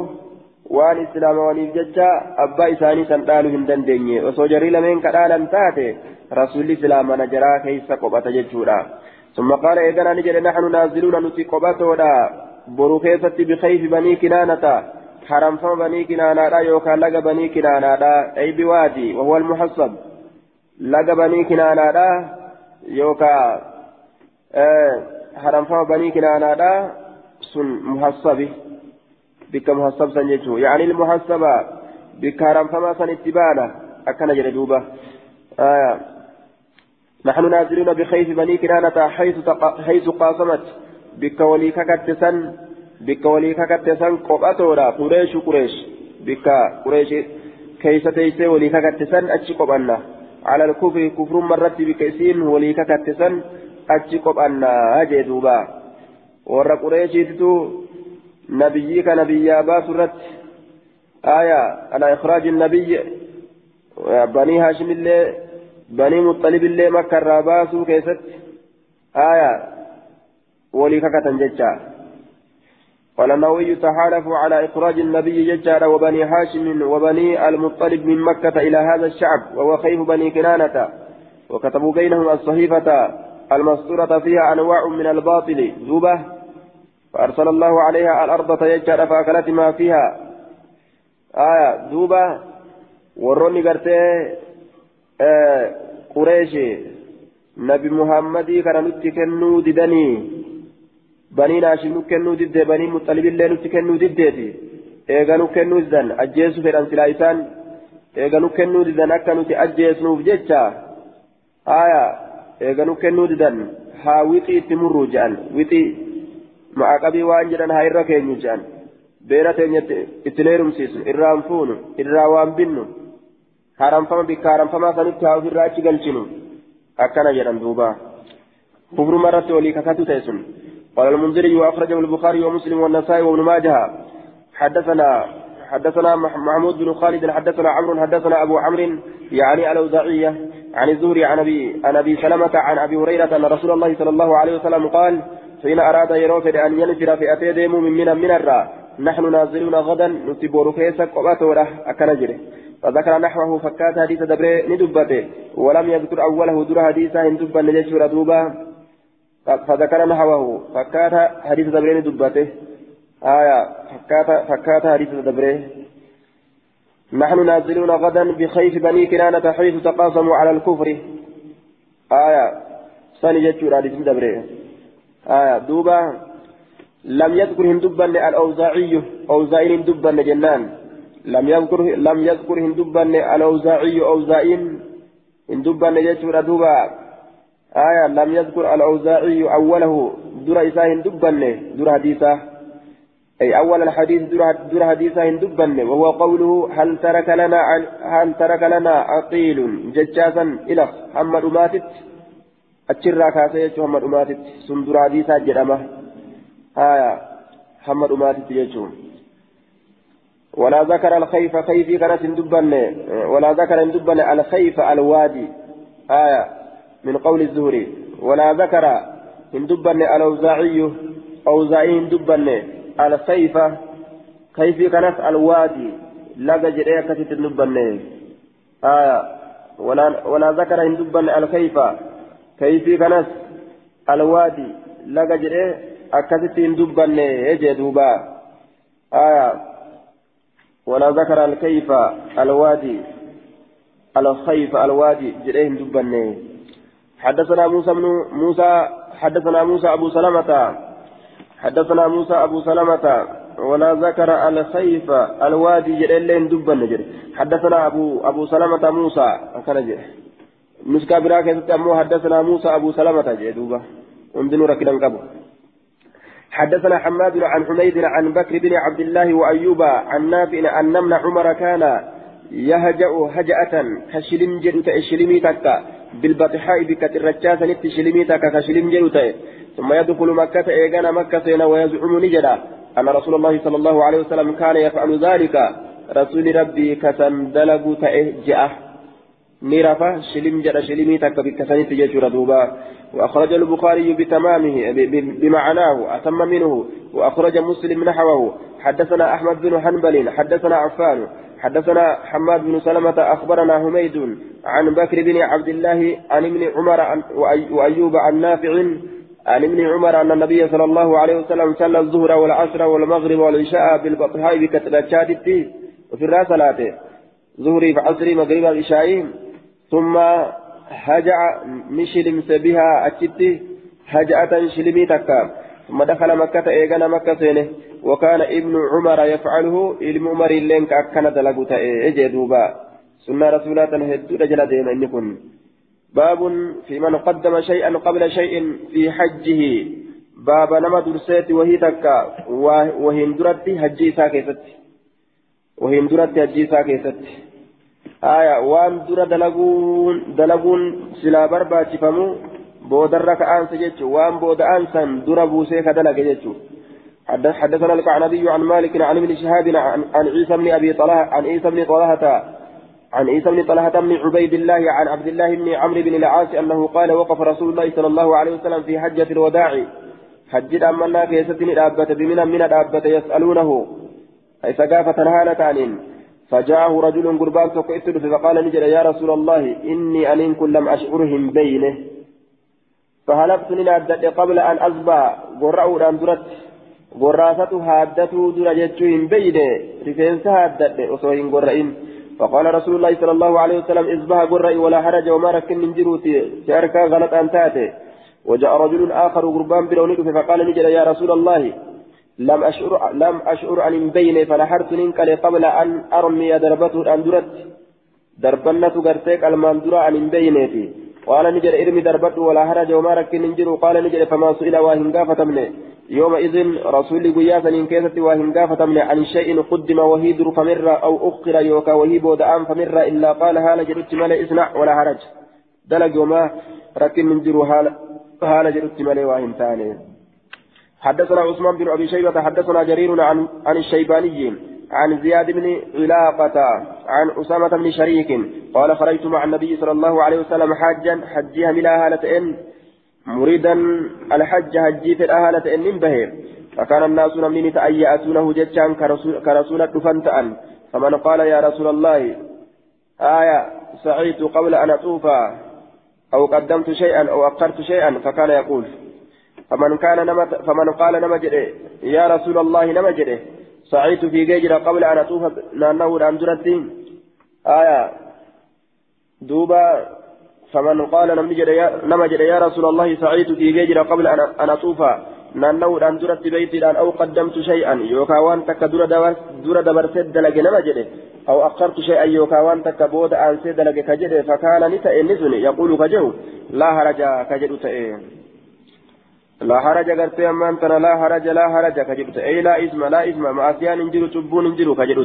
waan islaamawaniif jecha abbaa isaanii san dhaaluu hin dandeenye osoo jarrii lameen kadhaalan taate rasuulli islaama najaraa keessa qophata jechuudha ثم قال إذا نجد نحن نازلون نتي قباتودا بروكيسة بخيف بني كنانة حرم فم بني كنانة يوكا لقى بني كنانة أي بوادي وهو المحصب لقى بني كنانة يوكا آه حرم فم بني كنانة سن محصب بك محصب سنجتو يعني المحصبة بك حرم فما سن اتبانا أكنا جردوبة آه نحن نازلون بخيف بني كنانة حيث تق... حيث قاسمت بك ولي ككتسن بك ولي ككتسن قبأتورا قريش قريش بك قريش كيس تيسي ولي ككتسن أتشي قبأنا على الكفر كفر مرت بكيسين ولي ككتسن أتشي قبأنا هجي دوبا ورى قريش تتو نبيك نبي أبا سرت. آية على إخراج النبي. بني هاشم الله بني مطلب الله مكة الراباسو كيست. آية ولي ككة ججا. قال النووي تحالف على إخراج النبي ججا وبني هاشم وبني المطلب من مكة إلى هذا الشعب وهو خيف بني كنانة. وكتبوا بينهم الصحيفة المسطورة فيها أنواع من الباطل. زوبة فأرسل الله عليها الأرض تيجر فأكلت ما فيها آية زوبة وروني قرتي qureeshi nabi muhammadii kana nutti kennuu didanii banii naashim nu kennuu diddee banii muxalibillee nutti kennuu diddeeti eega nu kennuu didan ajjeesu fedhan silaa isaan eega nu kennuu didan akka nuti ajjeesnuuf jecha haya eega nu kennuu didan haa wixii itti murruu jedhan wixii ma'aqabii waan jedhan haa irra keenyu jedhan beera teenya itti leerumsiisnu irraan fuunu irraa waan binnu haramfama bikka haramfamaa sanitti haa ofirraa achi galchinu akkana jedhan duuba kufru marratti olii kakatu ta'e sun قال المنذري وأخرجه البخاري ومسلم والنسائي وابن ماجه حدثنا حدثنا محمود بن خالد حدثنا عمرو حدثنا أبو عمرو يعني الأوزاعية عن الزهري عن أبي عن أبي سلمة عن أبي هريرة أن رسول الله صلى الله عليه وسلم قال حين أراد يروفد أن ينفر في أتي ديمو من من من الرا. نحن نازلون غدا نتبور كيسك وأتوره أكنجره فذكر نحوه فكات حديث دبره ندبته. ولم يذكر أوله در حديثا هندبا نجشور دوبا. فذكر نحوه فكات حديث دبره ندبته. آية فكات فكات حديث دبره. نحن نازلون غدا بخيف بني كنانة حيث تقاسموا على الكفر. آية ثاني جتشور حديث دبره. آية دوبا لم يذكر هندبا الأوزاعي أوزاعي هندبا جنان لم يذكر لم يذكر هندبان الأوزاعي أوزاعين هندبان يجور دوبا آية لم يذكر الأوزاعي أوله در إساه هندبان در حديثة. أي أول الحديث در حديثة هندبان وهو قوله هل ترك لنا هل ترك لنا عقيل؟ ججاسا إلى محمد ماتت. أتشرا كاسيت محمد ماتت سندر حديثه جرمه آية محمد ماتت يجون ولا ذكر الخيف خيفي كانت دبن ولا ذكر دبن الخيف الوادي آية من قول الزهري ولا ذكر دبن الأوزاعي أوزاعي دبن الخيف كيف كانت الوادي لقى جريه كتت دبن آية ولا ولا ذكر دبن الخيف كيف كانت الوادي لقى جريه أكتت دبن يجي دوبا آية ولا ذكر الكيف الوادي الخيف الوادي جريهم دبني حدثنا موسى بن موسى حدثنا موسى أبو سلمة حدثنا موسى أبو سلمة ولا ذكر الخيف الوادي جريهم دبني حدثنا أبو أبو سلمة موسى مسكا براكة حدثنا موسى أبو سلمة جدوبة. عندنا ركنا قبل حدثنا حماد عن حميد عن بكر بن عبد الله وأيوب عن نافع أن نمن عمر كان يهجأ هجأة كشلم جلوت شلمي تكا بالبطحاء بكت الرجاسة نت شلمي تكا كشلم ثم يدخل مكة إيغانا مكة سينا ويزعم نجدا. أن رسول الله صلى الله عليه وسلم كان يفعل ذلك. رسول ربي كسندلق تأجأه نيرفا شلم جرى شلمي تك بكسنت جيشور دوبا. وأخرج البخاري بتمامه بمعناه أتم منه وأخرج مسلم نحوه. حدثنا أحمد بن حنبل حدثنا عفان حدثنا حماد بن سلمة أخبرنا حميد عن بكر بن عبد الله عن ابن عمر وأيوب عن نافع عن ابن عمر أن النبي صلى الله عليه وسلم صلى الظهر والعصر والمغرب والعشاء بالبطحاء بكتبات وفي الراس ثلاثة ظهري فعصري مغرب العشاء ثم هجع مشلم بها أتشتي هجعة شلمي تكا. ثم دخل مكة إيغانا مكة سينه. وكان ابن عمر يفعله علم عمر لين كأكنا دلقوتا إيجي دوبا. سنة رسولات هدو رجل ديما إنكم باب في من قدم شيئا قبل شيء في حجه. باب نما درسيت وهي تكا. وهي درتي حجي ساكيست وهي درتي حجي ساكيست آية وان درة دلقون دلقون سلا بربا تفمو بودر كأنس جيتشو وان بود أنسا درة بوسيك دلق جيتشو حدثنا القعنبي عن مالك عن ابن شهاب عن عيسى بن أبي طلحة عن عيسى بن طلحة عن عيسى بن طلحة بن عبيد الله عن عبد الله بن عمرو بن العاص أنه قال وقف رسول الله صلى الله عليه وسلم في حجة الوداع حج أمنا كيستني الأبة بمن من الأبة يسألونه أي ثقافة هالة عنين فجاءه رجل قربان فقئت فقال نجل يا رسول الله إني أن لم أشعرهم بينه. فهلبت لنادت قبل أن أصبع. قرأوا أن درت. قراسة هادته درجتهم بينه. رفنس هادت أصوين قرئين فقال رسول الله صلى الله عليه وسلم اصبح قرئ ولا حرج وما ركن من جروتي. شارك غلط أن تأتي. وجاء رجل آخر قربان برونيك فقال نجل يا رسول الله لم أشعر لم أشعر عن بيني فنحرت ننقل قبل أن أرمي دربته أن درت. دربنة قرتيك المندرة عن بينتي قال نجل إرمي دربته ولا حرج وما ركن من جرو قال نجل فما سئل واهن قافة منه يومئذ رسول قياسا إن كيست وهم فتمنع عن شيء قدم وهي در فمر أو أخر يوكا وهي بودآن فمر إلا قال هالا جرت ملي إسنع ولا هرج دلق وما ركن من جرو هالا جرت ملي واهم ثاني. حدثنا عثمان بن أبي شيبة حدثنا جرير عن عن الشيباني عن زياد بن علاقة عن أسامة بن شريك قال خرجت مع النبي صلى الله عليه وسلم حاجا حجيها ملا هالة إن مريدا الحج في الأهالة إن به فكان الناس نمني تأيأتونه جتشان كرسول الدفن تأن. فمن قال يا رسول الله آية سعيت قبل أن أطوف أو قدمت شيئا أو أخرت شيئا فكان يقول فمن كان نمت فمن قال نمجده يا رسول الله نمجده سعيت في جيجر قبل أن أطوف نانه الأندرة آية. دوبا فمن قال نما جد يا رسول الله سعيت في جيجر قبل أن أطوف نانو أن درت بيتي أو قدمت شيئا. يوكا وان تك دور دبر سد لك نما جد أو أخرت شيئا يوكا وان تك بود أن سد لك كجد فكان نتا إنسني يقول كجو لا هرج كجد تئين لا هرج قرت أمان تنا لا هرج لا هرج كجد أي لا اسم لا اسم ما أسيان انجلو تبون انجلو كجد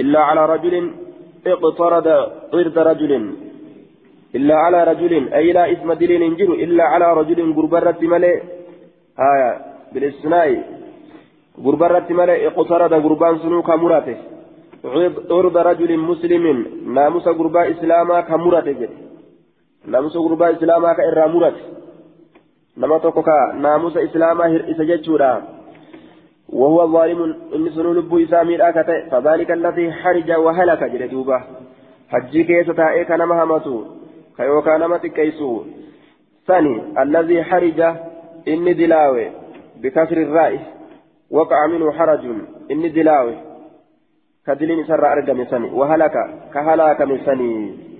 إلا على رجل اقترض عرض رجل. إلا على رجل. أي لا اسم دليل انجر إلا على رجل قربرة ملئ آية بالاستثناء قربرة ملئ اقترد قربان سنو كمراته عرض رجل مسلم. ناموس قربا إسلاما كمراته ناموس قربا إسلاما كإرى مرات نما توكوكا ناموس إسلاما هرئس جتشورا وهو ظالم إن سنو لبو إسامي الآكته فذلك الذي حرج وهلك جلدوبة حجي كيسة تائك نمهمته كيوكا نمت كيسو ثاني الذي حرج إني دلاوي بكسر الراء وقع منه حرج إني دلاوي كدلين سر أرقم سني وهلك كهلاك من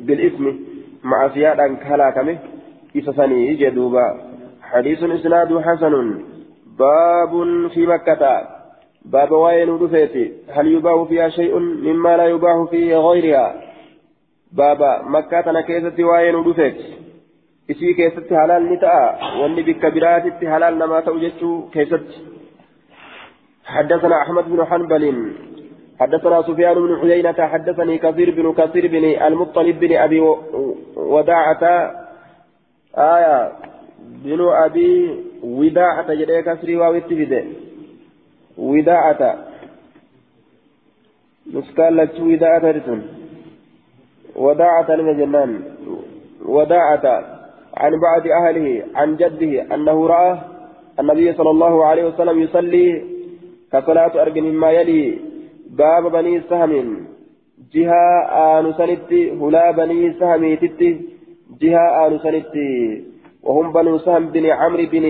بالإثم مع سيادا كهلاك من إذا سني جدوبا حديث إسناد حسن. باب في مكة. باب وين دفيتي هل يباع فيها شيء مما لا يباع في غيرها؟ بابا مكة أنا كيست وين ودفت إسي كيست حلال نتاء واني بكبرات حلال لما توجدت كيست حدثنا أحمد بن حنبل. حدثنا سفيان بن عيينة. حدثني كثير بن كثير بن المطلب بن أبي وداعة. آية. بن أبي وداعة جدي كسري واويت بده وداعة نسكال لك وداعة رسم وداعة جنان وداعة عن بعض أهله عن جده أنه رأى النبي صلى الله عليه وسلم يصلي كصلاة أرجل مما يلي باب بني سهم جهة آن سنتي هلا بني سهم تتي جهة آن سنتي وهم بنو سهم بن عمرو بن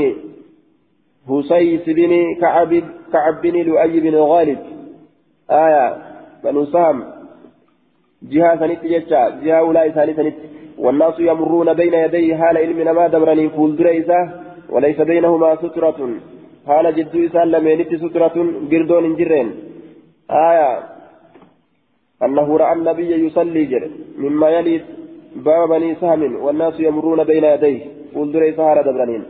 هسيس بن كعب كعب بن لؤي بن غالب. آية بنو سهم. جهة سنت جتة جهة أولئك ثالثة والناس يمرون بين يديه حال علم ما دبرني فول دريسة وليس بينهما سترة. حال جدو إسان لمينت سترة قردون جرين. آية أنه رأى النبي يصلي جر. مما يلي باب بني سهم والناس يمرون بين يديه. فول دريسة حال دبرنين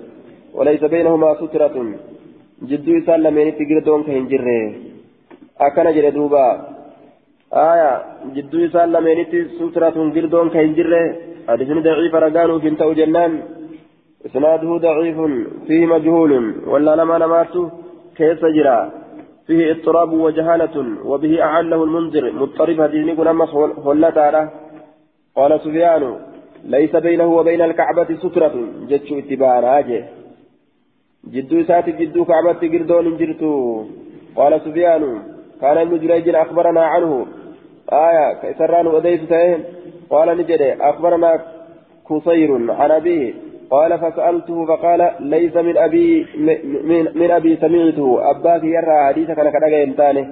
وليس بينهما سترة جدو إسان لمينت قردون كهن جرين أكن جر دوبا آية جدو إسان لمينت سترة قردون كهن جرين حديثني ضعيف رقانو في انتو جنان إسناده ضعيف فيه مجهول ولا لما نمات كيف جرى فيه اضطراب وجهالة وبه أعله المنذر مضطرب هديني أمس هلتا قال سفيان ليس بينه وبين الكعبة سترة جتشو اتباعا أجي جدو ساتي جدو كعبة قردون جرتو. قال سفيان كان ابن جريج أخبرنا عنه. آية كيسران وديت تين قال نجد أخبرنا كصير عن أبيه. قال فسألته فقال ليس من أبي من, من أبي سمعته. أباك يرى حديثك أنا كذا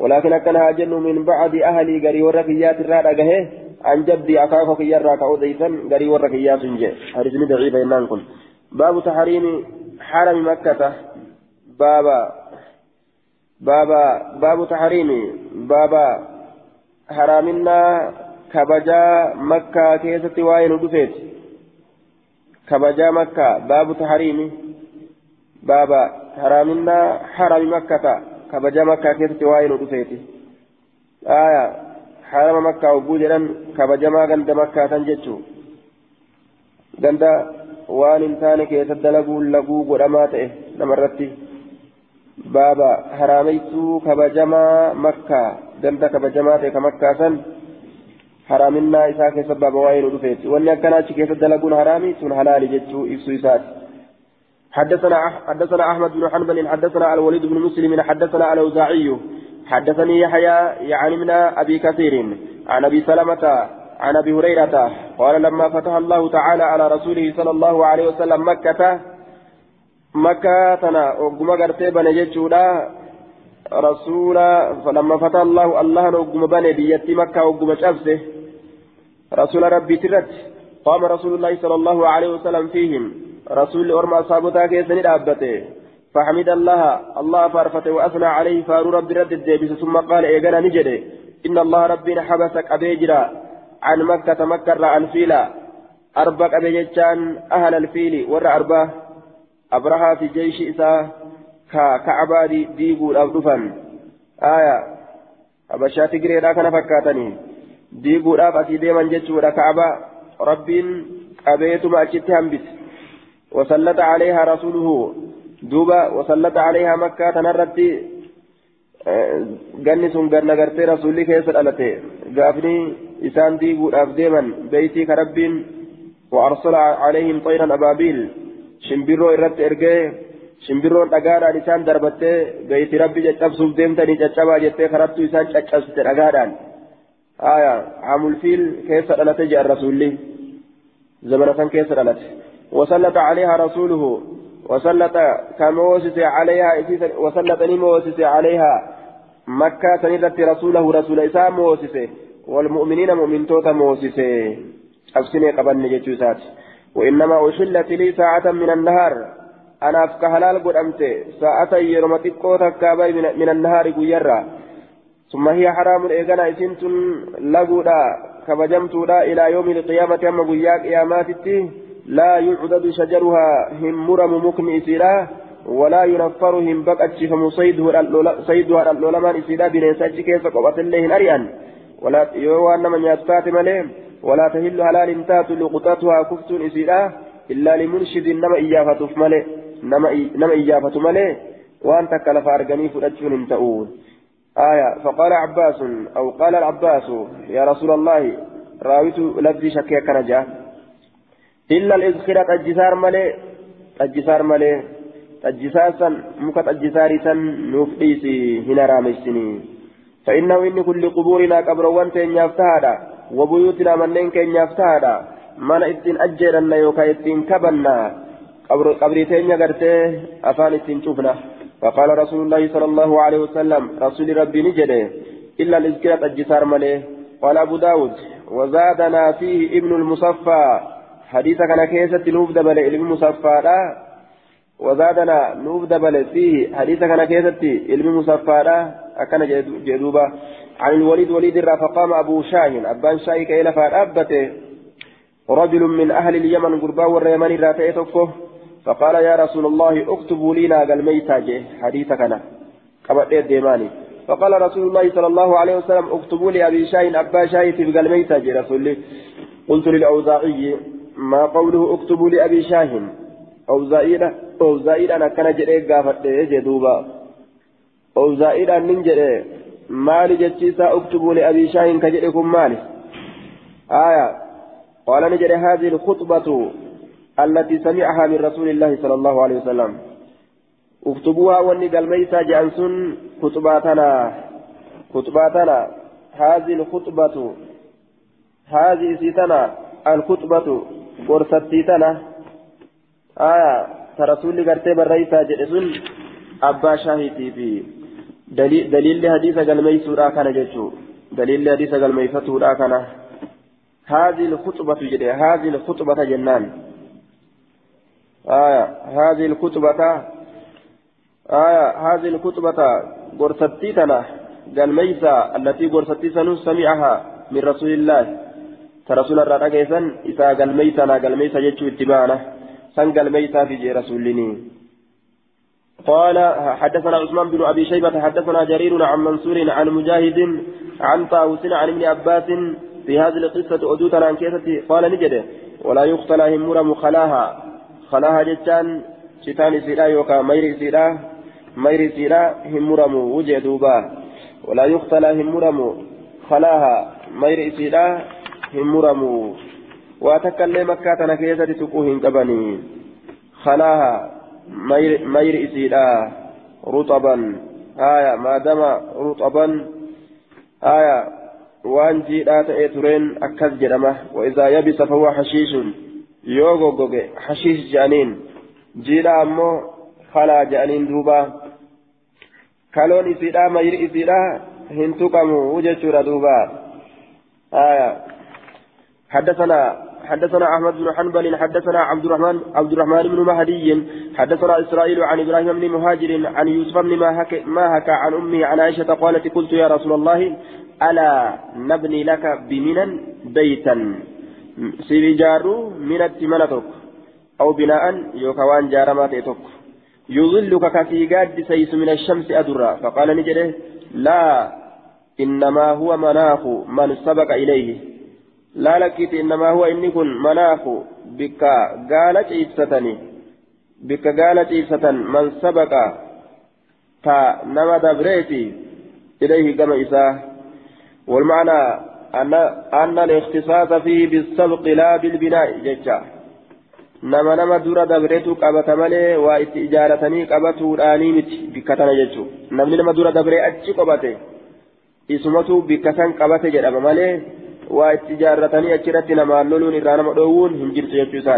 ولكن كان هاجن من بعد أهلي قري ورقيات الرادة عن جدي أخاك يرى كأوديسا قري ورقيات جاء حديث ضعيف إنان كن باب تحريم حرم مكة بابا بابا باب تحريم بابا حرامنا kabajaa makkaa keessatti waa'ee nu dhufeeti kabajaa makkaa baabu tahariimi baaba haraaminaa harami makkata kabajaa makkaa keessatti waa'ee nu jedhan kabajamaa ganda makkaatan jechuu ganda waan hin taane keessa dalaguu laguu godhamaa ta'e namarratti baaba haraameysuu kabajamaa makkaa ganda kabajamaa ta'e ka makkaasan حرامنا إساء كسب بوائل ودفيت وأن كان كيف دلقون حرامي سن حلال جتشو إفسو إسات حدثنا حدثنا أحمد بن حنبل حدثنا الوليد بن مسلم حدثنا الأوزاعي حدثني يحيى يعني من أبي كثير عن أبي سلمة عن أبي هريرة قال لما فتح الله تعالى على رسوله صلى الله عليه وسلم مكة مكة تنا وقم قرتيبا نجتشولا رسولا فلما فتح الله الله وقم بني بيتي مكة وقم شبسه رسول ربي ترت قام رسول الله صلى الله عليه وسلم فيهم رسول أرمى أصحابه كيسني دابته. فحمد الله الله فارفته وأثنى عليه فارو ربي رد الدبس ثم قال إيقنا نجده إن الله ربي حبسك أبيجرا عن مكة مكة عن فيلا أربك أبيجتان أهل الفيل ور أرباه أبرها في جيش إسا كعبادي ديقول أو دفن. آية أبشاتي قريدا كان فكاتني. diiguudhaaf asii deeman jechuudha ka'aba rabbiin qabeetuma achitti hambise wasallata caleehaa rasuuluhu duuba wasallata caleehaa makkaa tanarratti ganni sun ganna gartee rasuulli keessa dhalate gaafni isaan diiguudhaaf deeman beeytii ka rabbiin وأرسل عليهم طيرا أبابيل. شمبرو إرت إرجع شمبرو أجاران إسان دربته بيت ربي جتبسوف ديمتني جتبا جتة خربت إسان جتبسوف أجاران آية عام الفيل كيف سألت جاء الرسول زمن كيف سألت وسلط عليها رسوله. وسلط كموسس عليها وسلط موسس عليها مكة سندت رسوله رسول إسام موسس والمؤمنين مؤمن توتا موسس أفسني قبل جتوسات وإنما أحلت لي ساعة من النهار. أنا أفك حلال قد أمت. ساعة يرمتك قوتك من النهار قيرا. ثم هي حرام إيغانا إسنت لغودا. كبجمتودا إلى يوم القيامة أما قياك قياماتي لا يعدد شجرها هم مرم مكن إسيرا ولا ينفر هم بقتش فمصيدها الأولمان إسيرا بنساج كيف قوة الله أريان ولا يوان من يتفات مليه ولا تهل حلال تات لقطتها كفت إسيرا إلا لمنشد نما إيافة مليه نما إيافة مليه وأن تكلف أرغني فرجون تؤول آية فقال عباس أو قال العباس يا رسول الله راويت لفظي شكيا كنجا إلا الإذخرة الجسار ملي الجسار ملي الجساسا مكت الجسارسا نفئيسي هنا رامسني فإنه إن كل قبورنا قبر وانتين يفتهادا وبيوتنا منين كين يفتهادا من إتين أجرنا يوكا إتين كبنا قبري تينيا قرتي أفان التنشوفنا فقال رسول الله صلى الله عليه وسلم رسول ربي نجده إلا الإذكار الجسار مليه قال أبو داود وزادنا فيه ابن المصفى. حديث كان كيسة نوف دبل علم مصفى لا وزادنا نوف دبل فيه حديث كان كيسة علم مصفى لا أكن جدوبا عن الوليد وليد الرا فقام أبو شاهن أبان شاهي كيلا فأبته رجل من أهل اليمن قربا والريمان الراتئ تكفه فقال يا رسول الله اكتبوا لنا قال ميتا جه حديثك أنا قبل ديماني فقال رسول الله صلى الله عليه وسلم اكتبوا لي أبي شاهين أبا شاهين في قال ميتا رسول الله قلت للأوزاعي ما قوله اكتبوا لأبي شاهين أوزائي أوزائي أنا كان جريء قافت جدوبا أوزائي أن جريء مالي جتشيسا اكتبوا لأبي شاهين كجريكم مالي. آية. قال نجري هذه الخطبة التي سمعها من رسول الله صلى الله عليه وسلم. اكتبوها واني قال ميسا جانسون خطباتنا. خطباتنا. هذه الخطبة. هذه سيتنا الخطبة. آية ترسول قرتي بالرئيسة جئسون أبا شاهدي في دليل دليل حديث قال ميسورا كان جيشو دليل حديث قال ميفتورا كان هذه الخطبة جدي هذه الخطبة جنان آية هذه الخطبة آية هذه الخطبة قرصتيتنا قال ميسا التي قرصتي سمعها من ترسول الرأى كيسا إذا قال ميتنا قال ميسا جتشو اتباعنا سن قال ميسا في جي رسولني قال حدثنا عثمان بن أبي شيبة حدثنا جرير عن منصور عن مجاهد عن طاووس عن ابن عباس في هذه القصة أدوتنا عن كيستي قال نجده ولا يختلى همرم خلاها خلاها جتان شتان سيرا يوكا مير سيرا مير سيرا همرم وجه ولا يختلى همرم خلاها مير سيرا همرم واتكلم مكة نكيسة تقوهن قبني خلاها مير, مير سيرا رطبا آية ما دام رطبا آية waan jiidhaa ta'ee tureen akkas jedhama wa'isaa yabisa fahuwa hashiishun yoo goggoge hashiish je'aniin jiidhaa ammoo falaa je'aniin duuba kaloon isiidhaa mayri isiidhaa hin tuqamu jechuudha duuba آية حدثنا حدثنا أحمد بن حنبل حدثنا عبد الرحمن عبد الرحمن بن مهدي حدثنا إسرائيل عن إبراهيم بن مهاجر عن يوسف بن ما هكا عن امه عن عائشة قالت قلت يا رسول الله ألا نبني لك بمنا بيتا؟ سيجارو من التمنتك أو بناء يوكوان جارمات تك يظلك كفيقاد سيس من الشمس أدرا. فقال نجده لا إنما هو مناخ من سبق إليه. لا لكيت إنما هو إني كن مناخ بك قالت إبستني بك قالت إبسة من سبق فنما دبريتي إليه كما إساه والمعنى أن أن الاختصاص فيه بالسبق لا بالبناء ججا نما نما دورا دبريتو قبت مالي وإتجارتني قبتو الآنيمت بكتنا ججو نمني نما دورا دبري أتشي قبته. إسمتو بكتن قبت جدام مالي وإتجارتني أتشرت نما لولون إرانا مدوون هنجرت ججو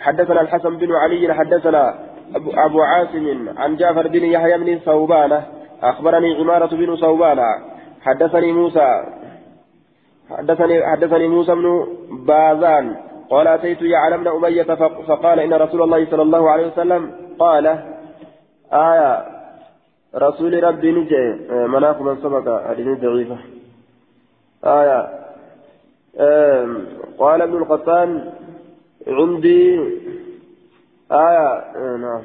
حدثنا الحسن بن علي حدثنا أبو, عاصم عن جعفر بن يحيى بن ثوبان أخبرني عمارة بن ثوبان حدثني موسى حدثني حدثني موسى بن باذان قال أتيت يعلى بن أمية فقال إن رسول الله صلى الله عليه وسلم قال آية رسول ربي نجي مناخ من سبق هذه ضعيفة. آية قال ابن القطان عندي آية نعم.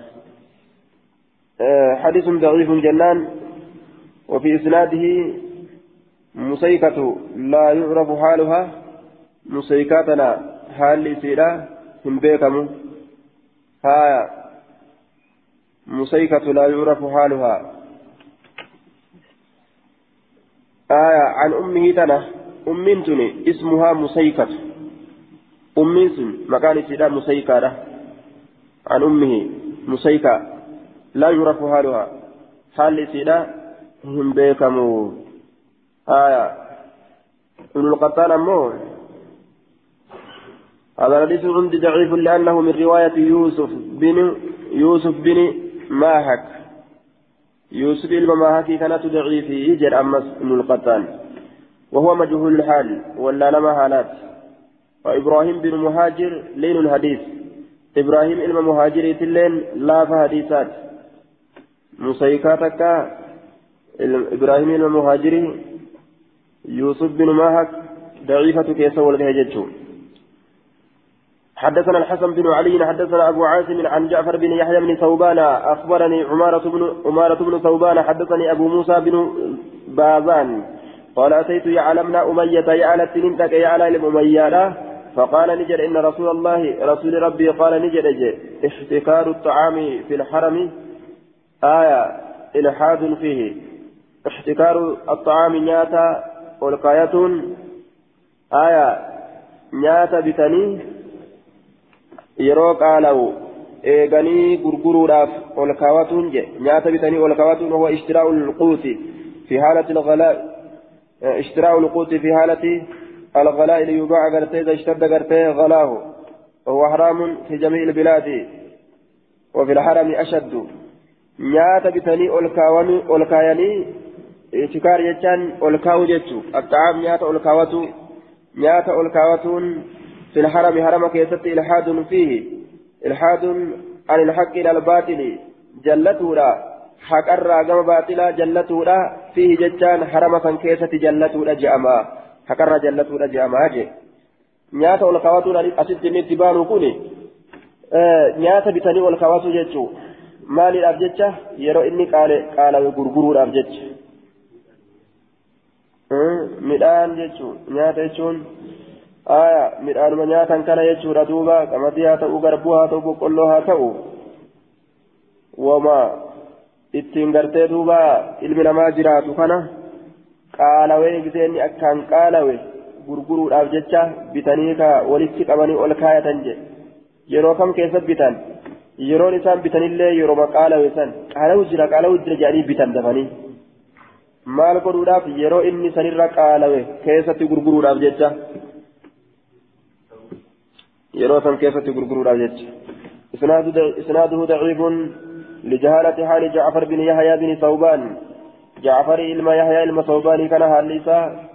حديث ضعيف جنان وفي إسناده مسيكة لا يعرف حالها مسيكاتنا حال سيرا هم بيكم ها مسيكة لا يعرف حالها. آية عن أمه تنا. أم تني اسمها مسيكة أم سن مكان سيرا مسيكة عن أمه مسيكة لا يعرف حالها حال سيرا هم بيكم آية ابن القطان أمو هذا الحديث عندي ضعيف لأنه من رواية يوسف بن يوسف بن ماهك يوسف بن ماهك كانت ضعيف يجر أمس بن القتال وهو مجهول الحال ولا لما حالات. وإبراهيم بن مهاجر لين الحديث. إبراهيم إلما مهاجر تلين لا فحديثات. مسيكاتك إبراهيم إلما مهاجر يوسف بن ماهك ضعيفة كيس والهججه حدثنا الحسن بن علي حدثنا أبو عاصم عن جعفر بن يحيى بن ثوبان أخبرني عمارة بن عمارة بن ثوبان حدثني أبو موسى بن بازان. قال أتيت يعلمنا أمية يعلت ننتك يعلى الأمية فقال نجد إن رسول الله رسول ربي قال نجد احتكار الطعام في الحرم آية إلحاد فيه. احتكار الطعام نياتا والقاية آية نياتا بتني yeroo qaalawu eeganii gurguruudhaaf ol kaawatuun je nyaata bitanii ol kaawatuun huwa ishtiraa'u lquuti fi ishtiraa'u lquuti fi haalati الغلاء ليباع غرتي إذا اشتد غرتي غلاه. وهو حرام في جميع البلاد. وفي الحرم أشد. نياتا بتني أولكاياني اعتكار يجان أولكاو جتشو الطعام نياتا أولكاوتو نياتا أولكاوتون في الحرم حرم كيست إلحاد فيه. إلحاد عن الحق إلى الباطل. جلته حق الراقم باطلا جلته لا فيه ججان حرم كان كيست جلته لا جأما حق الرا جلته لا جأما جي ol kaawwatuun asitti inni itti baanu kun nyaata bitanii ol kaawwatu jechuun maaliidhaaf jecha yeroo inni qaalawe gurguruudhaaf jecha midhaan jechuun nyaata jechuun aya midhaanuma nyaatan kana jechuudha duuba qamadii haa ta'u garbuu haa ta'u boqqolloo haa ta'u wama ittiin gartee duuba ilmi namaa jiraatu kana qaalawee giseenni akkaan qaalawe gurguruudhaaf jecha bitanii ka walitti qabanii ol kaayatan je yeroo kam keessa bitan yeroon isaan bitanillee yeroo qaalawe san qaalawu jira qaalawu jira jedhanii bitan dafanii maal godhuudhaaf yeroo inni sanirra qaalawe keessatti gurguruudhaaf jecha yeroo san keessatti gurguruudhaaf jecha isnaaduhu daciifun لجهالة حال جعفر بن يحيى بن ثوبان جعفر إلما يحيى إلما ثوبان كان حاليسا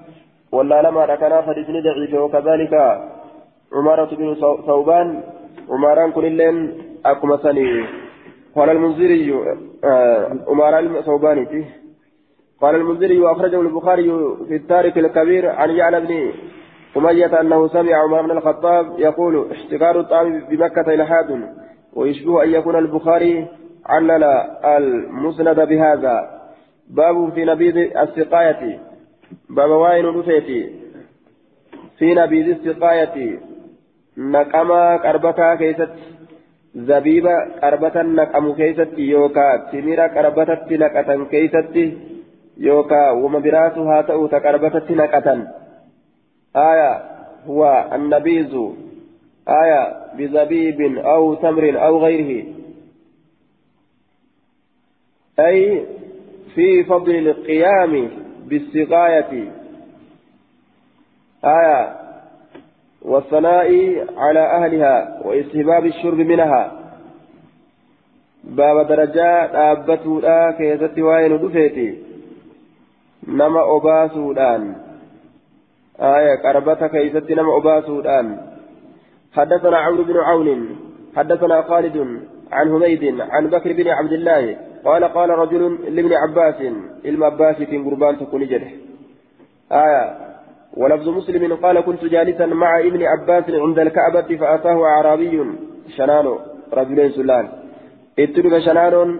ولا لما كان فدسني ضعيف وكذلك عمارة بن ثوبان عماران كل أكما قال المنذري عماران ثوباني قال المنذري وأخرجه البخاري في التاريخ الكبير عن يعلى بن أمية أنه سمع عمر بن الخطاب يقول احتكار الطعام بمكة إلحاد ويشبه أن يكون البخاري علل المسند بهذا. باب في نبيذ السقاية. باب واين رفيتي في نبيذ السقاية. نقما قربتا كيست. زبيبا قربتا نقم كيست. يوكا تميرا قربتا نقتا كيست. يوكا وما براسها تأو تقربتا نقتا. آية هو النبيذ. آية بزبيب أو تمر أو غيره. أي في فضل القيام بالسقاية. آية والثناء على أهلها واستهباب الشرب منها. باب درجات أبته لا كيست وين دفيتي. نما أباسو الآن آية قربتك كيست نما أباسودان. حدثنا عمرو بن عون حدثنا خالد عن هميد عن بكر بن عبد الله قال قال رجل لابن عباس علم عباس في قربان تكون جده. آية ولفظ مسلم قال كنت جالسا مع ابن عباس عند الكعبة فأتاه أعرابي شنان رجلين سلان اترك شنان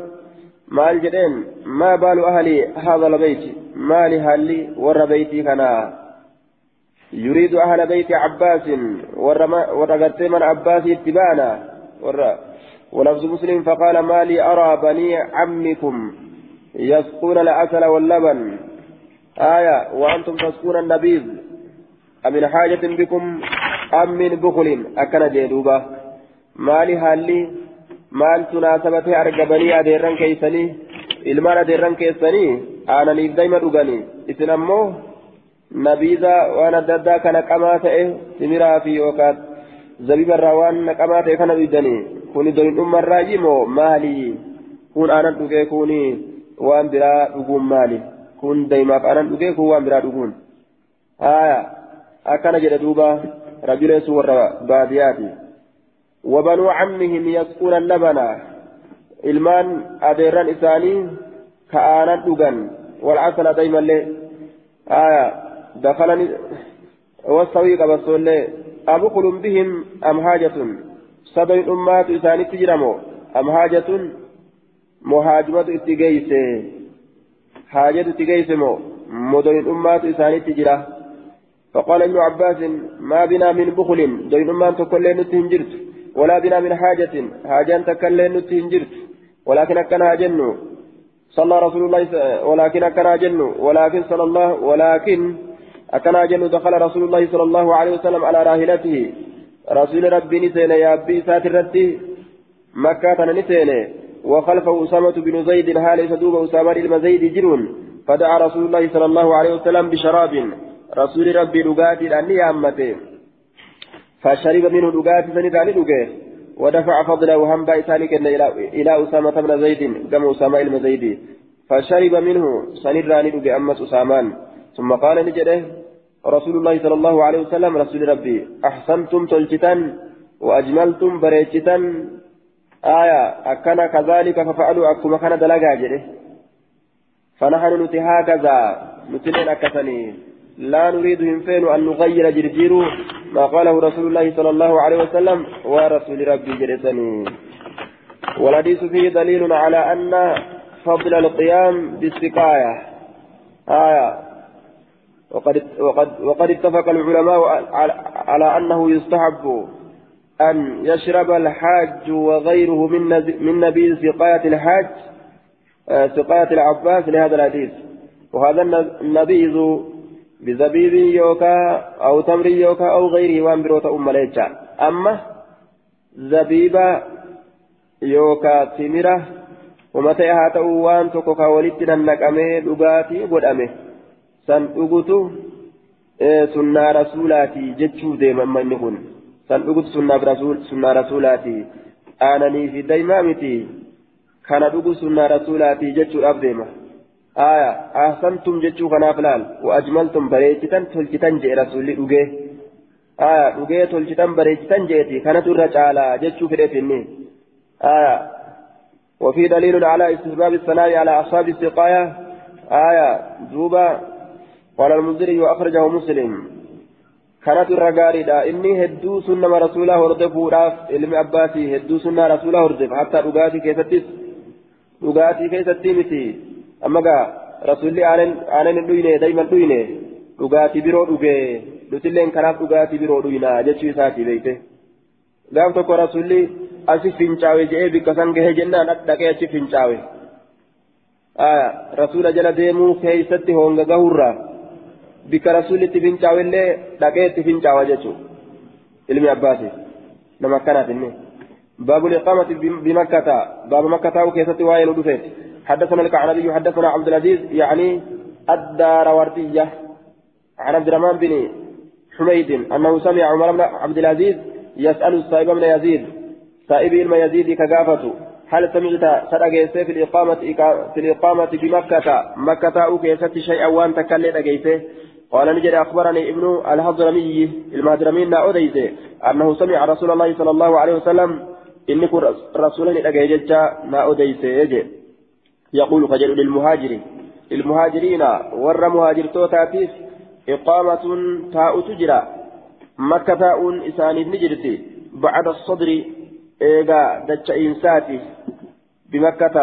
مال جدين ما بال أهلي هذا البيت ما لهالي ور بيتي كنا. يريد أهل بيت عباس ورغت من عباس اتبانا ولفظ مسلم فقال ما لي أرى بني عمكم يسقون العسل واللبن آية وأنتم تسقون النبيذ أمن حاجة بكم أم من بخل أكن جدوبة ما لي هالي tunaasabatee argamanii adeerran keeysanii ilmaan adeerran keessanii aananiif daima dhuganii isin ammoo nabiiza waan adda addaa kana qamaa ta'e simiraa fi yookaan zabiba irraa waan naqamaa ta'e kana dhuydanii kuni doyindhumma irraa yimoo maali kun aanan dhugee kuni waan biraa dhuguun maali kun daymaaf aanan dhugee kun waan biraa dhuguun haya akkana jedhe duuba rajuleessu warra baadiyyaati وبنو عمهم يسقون اللبن ilmaan adeerran isaanii ka'aanan dhugan والعسل دايما ليه آية دخلني والسوي قبصوا أبخل حاجة صدر الأمات إساني تجرمو أم حاجة مهاجمة اتقيسة حاجة اتقيسة مو مدن الأمات إساني تجرى فقال ابن عباس ما بنا من بخل دين الأمات تكلين نتهنجرت ولا بنا من حاجة حاجة تكلين نتهنجرت ولكن أكنا جنو صلى رسول الله ولكن أكنا جنو ولكن صلى الله ولكن أكنا جنو دخل رسول الله صلى الله عليه وسلم على راهلته رسول ربي نسين يا أبي ساترتي مكة نسين وخلفه أسامة بن زيد هال سدوب أسامة المزيد جرون فدعا رسول الله صلى الله عليه وسلم بشراب. رسول ربي لقاتل أني أمته فشرب منه لقاتل سنتاني لقاه ودفع فضله هم بايسانك إلى أسامة بن زيد كما أسامة المزيدي فشرب منه سنراني بأمس أسامان ثم قال نجده رسول الله صلى الله عليه وسلم رسول ربي أحسنتم تلجتن وأجملتم بريجتن آية أكنا كذلك ففعلوا أكما كان دلقا فنحن نتي هكذا نتنين أكثني لا نريد فين أن نغير جرجيرو ما قاله رسول الله صلى الله عليه وسلم ورسول ربي جرسني والحديث فيه دليل على أن فضل القيام بالسقاية آية وقد وقد وقد اتفق العلماء على أنه يستحب أن يشرب الحاج وغيره من من نبيذ سقاية الحاج سقاية العباس لهذا الحديث. وهذا النبيذ بزبيب يوكا أو تمر يوكا أو غيره بروتا أم ليجا. أما زبيبا يوكا تمرة ومتى هاتو وأن توكا ولدنا نقامي لغاتي ودامي san dhugutu sunnaa rasuulaati jechuu deema amma inni kun san dhugutu sunnaa rasuulaati aananii fi daymaa miti kana dhugu sunnaa rasuulaati jechuudhaaf deema aya ahsantum jechuu kanaaf laal waajmaltum bareechitan tolchitan jee rasuulli dhugee aya dhugee tolchitan bareechitan jeeti kanatu irra caalaa jechuu fedheef inni aya وفي دليل على استحباب الثناء على أصحاب السقاية آية دوبا قال المنذري وأخرجه مسلم. كانت الرقاريدة إني هدو سنة رسوله هردف وراف علم أباسي هدو سنة رسوله هردف حتى رقاتي كيف تس رقاتي كيف تيمتي أما قا رسولي آنين دوينة دايما دوينة رقاتي برو رقي لتلين كناف رقاتي برو دوينة جتشي ساتي بيته. قام تقول رسولي أسي فنشاوي جئي بكسان جهي جنان أدقى أسي فنشاوي آه رسول جل ديمو كيستي هونغا غهورا bika rasuulitti fincaawillee dhaqee itti fincaawa jechuun ilmi abbaasi nama akkanaati inni. باب الإقامة بمكة باب مكة وكيست وائل ودفت حدثنا الكعنبي حدثنا عبد العزيز يعني الدار وردية عن عبد الرحمن بن حميد أنه سمع عمر بن عبد العزيز يسأل الصائب بن يزيد صائب بن يزيد كقافته هل سمعت سرقيس في الإقامة في الإقامة بمكة مكة وكيست شيئا وأنت أجيسه قال نجد أخبرني ابن الهضرمي المهضرمين أوديت أنه سمع رسول الله صلى الله عليه وسلم إني رسولا أجيجت ما أوديت يقول فجر للمهاجر للمهاجرين ور مهاجر توتاتيس إقامة تاء تجرى. مكة تاء إسان نجرتي. بعد الصدر إيغا دتش إنساتي. بمكة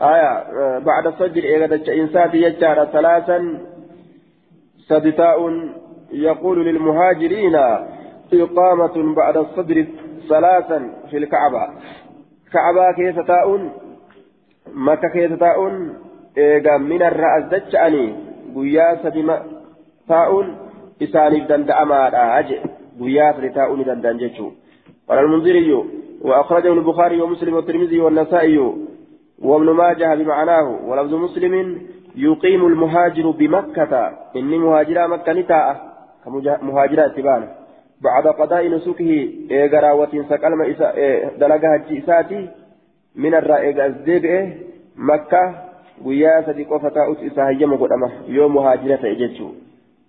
آية بعد الصدر إيغا دتش إنساتي يجار ثلاثا. سدتاء يقول للمهاجرين إقامة بعد الصدر ثلاثا في الكعبة. كعبة كيف مكة كيف تاء إيغا من الرأس دجأني قيا سدما تاء إساني دندأما أجئ قيا سدتاء دندن جيشو قال المنذري وأخرجه البخاري ومسلم والترمذي والنسائي وابن ماجه بمعناه. ولفظ مسلم يقيم المهاجر بمكة إني مهاجرة مكة نتاء كمهاجرة اتبانا بعد قضاء نسكه إيغرا إسا إيه دلقها إساتي من الرائق الزيب مكة guyyaa sadi qofa taa'us isa hayyama godhama yoo muhaajira ta'e jechuu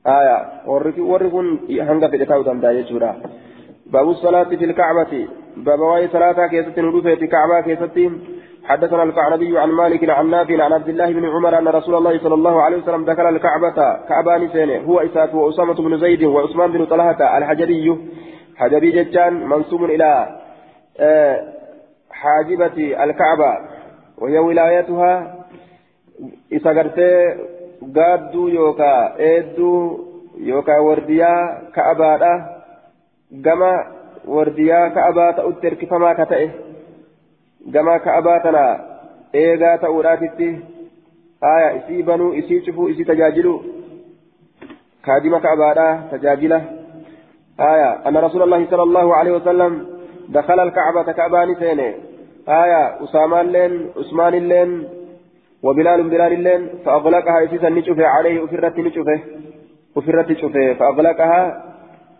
aya warri kun hanga fedhe ta'uu danda'a jechuudha baabu salaati fil kacbati baaba waa'ee salaataa keessatti حدثنا القعنبي عن مالك عن نافع عن عبد الله بن عمر أن رسول الله صلى الله عليه وسلم دخل الكعبة كعبان سنة هو إسات وأسامة بن زيد وعثمان بن طلحة الحجري حجبي جتان منسوب إلى حاجبة الكعبة وهي ولايتها isa gartee gaadduu yookaa eedduu yookaa wardiyaa ka'abaadha gama wardiyaa ka'abaa ta'utti hirkifamaa ka ta'e gama ka'abaa tana eegaa ta'uudhaatitti aya isii banuu isii cufuu isii tajaajilu kaadima ka'abaadha tajaajila aya anna rasuula allahi sala allahu alaihi wasallam dakhala alkacbata ka'abaani seene aya usaamaan leen usmaan illeen وبلال بلال اللين فأغلقها إسيسا نشوفه عليه أفرت نشوفه أفرت نشوفه فأغلقها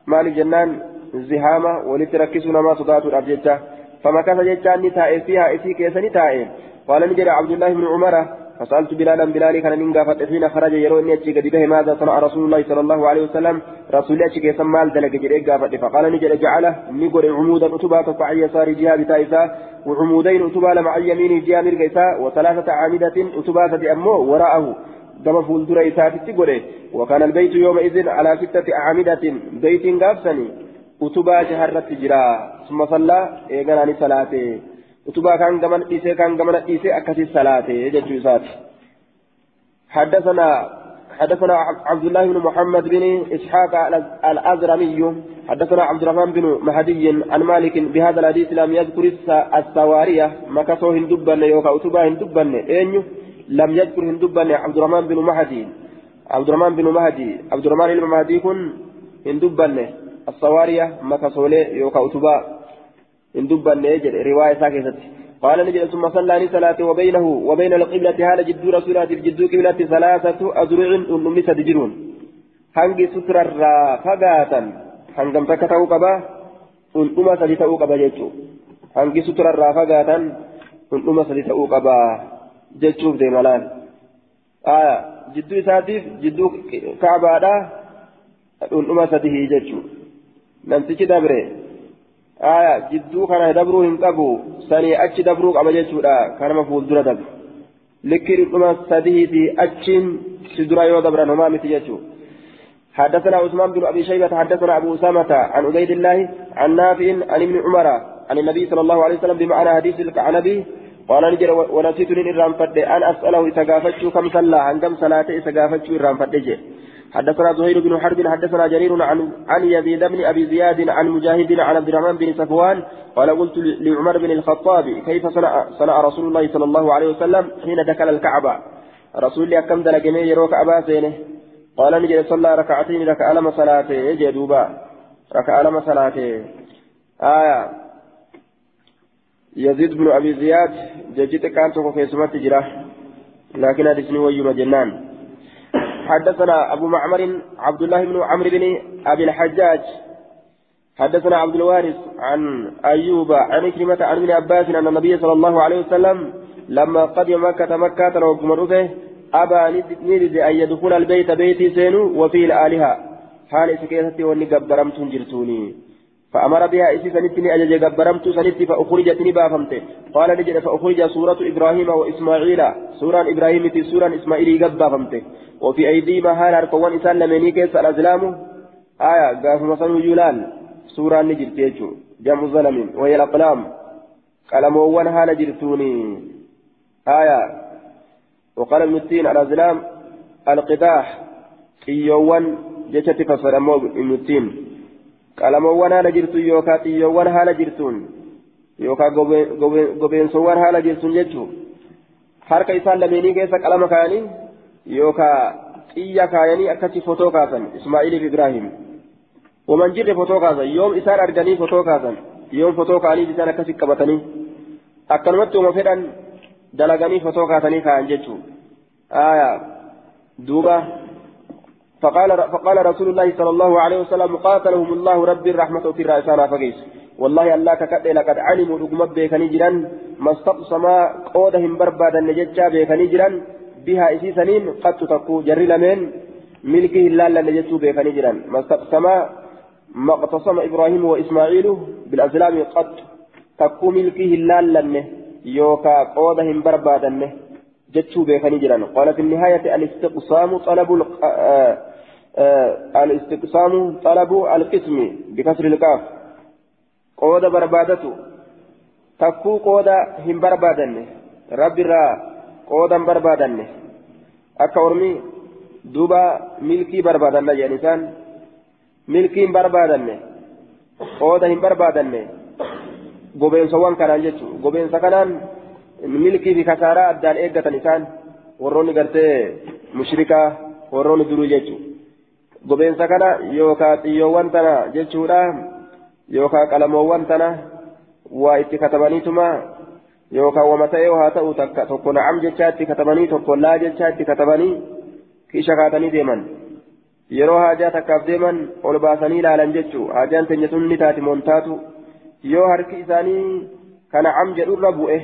مال جنان زهامة ولتركزنا ما صدات الأبجدة فمكث جتان نتائي فيها إسي كيسا نتائي قال نجري عبد الله بن عمر فسألت بلالا بلالي كان ننقى حين خرج يرو إني أتشي قد به ماذا صنع رسول الله صلى الله عليه وسلم؟ رسول الله أتشي مال دلق جريق فقال نجري جعله نقر عمودا أتبا تفع يسار جهة بتائسا وعمودين أتبا لمع اليمين جهة مرقيسا وثلاثة عامدة أتبا أمه وراءه. كما فولدر إساتي قره وكان البيت يومئذ على ستة أعمدة بيت قابسني. أتبا شهرت جرا ثم صلى إيقاناني صلاته utubaa kaan gamana dhiisee kaan gamana dhiisee akkasii salaate jechuu isaati. حدثنا حدثنا عبد الله بن محمد بن اسحاق الازرمي حدثنا عبد الرحمن بن مهدي عن مالك بهذا الحديث لم يذكر السواريه مكسو هندبن يوكا اتبا هندبن اينيو لم يذكر هندبن عبد الرحمن بن مهدي عبد الرحمن بن مهدي عبد الرحمن بن مهدي كن هندبن السواريه مكسو يوكا اتبا إن دبن نجد رواية ساكتة. قال نجد ثم صلى صلاة وبينه وبين القبلة هذا جد رسولات الجد قبلة ثلاثة أذرع أنم سدجرون هنجي ستر فقاتا. هنجم تكتو قبا أنم سدتو قبا جيتشو. هنجي ستر فقاتا أنم سدتو قبا جيتشو دي ملان آية جدو ساتيف جدو كعبادا أنم سده جيتشو. نمسك دبره aya jidduu kana dabruu hin qabu. Sanii achi dabruu qaba jechuudha. Kanama fuuldura sadihiiti achiin si dura yoo dabran homaa miti jechuu. حدثنا عثمان بن ابي شيبه حدثنا ابو اسامه عن عبيد الله عن نافع عن ابن عمر عن النبي صلى الله عليه وسلم بمعنى حديث الكعنبي قال نجر ونسيت ان الرام ان اساله اذا كم صلى عن كم صلاه اذا قافتشو الرام حدثنا زهير بن حرب حدثنا جرير عن عن يزيد بن أبي زياد عن مجاهد عن عبد الرحمن بن صفوان قال قلت لعمر بن الخطاب كيف صنع صنع رسول الله صلى الله عليه وسلم حين دخل الكعبة؟ رسول الله كم دلقني يروك أبا سينه؟ قال نجد صلى ركعتين ركع لما صلاته يجدوبا ركع لما صلاته. آية. يزيد بن أبي زياد ججت كانت في سمت جراه لكن هذا اسمه ويما جنان حدثنا أبو معمر عبد الله بن عمرو بن أبي الحجاج. حدثنا عبد الوارث عن أيوب عن كلمة عن ابن عباس أن النبي صلى الله عليه وسلم لما قدم مكة مكة روكم رفه أبى نرد أن يدخل البيت بيتي سينو وفيه الآلهة. حال سكيتي واني قبرمت جرتوني. فأمر بها إسي سنتني أجج قبرمت سنتي فأخرجت نبافمت قال نجد فأخرج سورة إبراهيم وإسماعيل. سورة إبراهيم في سورة إسماعيل قبافمت وفي أيديهما هال أركوان إسان لمني كيس الأزلام. آية قاف مثلا يولان سورة نجد تيجو. جمع ظلم وهي الأقلام. قلموان هال جرتوني. آية. وقال ابن التين الأزلام القداح. إيوان جشت فسر ابن التين qalamawwan haala jirtu yookaan xiyyoowwan haala jirtuun yookaan gobeensowwan haala jirtuun jechuun harka isaan lameenii keessa qalama kaayanii yookaan xiyya kaayanii akkasi fotoo kaasan ismaa'iliif ibraahim waman jirre fotoo kaasan yoom isaan arganii fotoo kaasan yoom fotoo kaanii isaan akkasi qabatanii akkanumatti uma fedhan dalaganii fotoo kaasanii kaayan jechuun duuba فقال فقال رسول الله صلى الله عليه وسلم قاتلهم الله ربي الرحمة في رأسنا فقيس. والله الله ككد لقد علموا رقم بيكني جران ما استقسما قودهم بربادا نججا بيكني جران بها إسي سنين قد تكو جري لمن ملكه الله لنججو بيكني جران ما استقسما ما اقتصم إبراهيم وإسماعيل بالأزلام قد تكو ملكه الله يوكا قودهم بربادا جتشو بيكني جران قال في النهاية الاستقسام طلب الاستقسام طلب القسم بكسر الكاف قود بربادته تكو قود هم بربادنه رب را قودا بربادنه ormi duuba milkii barbaadanna jedhan isaan milkii hin barbaadanne qooda hin barbaadanne gobeensawwan kanaan jechuudha gobeensa kanaan milkii fi kasaaraa addaan eeggatan isaan warroonni gartee mushrikaa warroonni duruu jechuudha. Gobeensa kana yookaan xiyyoowwan tana jechuudha yookaan qalamoowwan tana waa itti katabaniituma yookaan wama ta'ee haa ta'u takka tokko na'am jechaa itti katabanii tokko laa jechaa itti katabanii kiisha kaatanii deeman yeroo haajaa takkaaf deeman ol baasanii ilaalan jechuu haajaan teenya sun ni taati montaatu yoo harki isaanii kana am jedhurra bu'e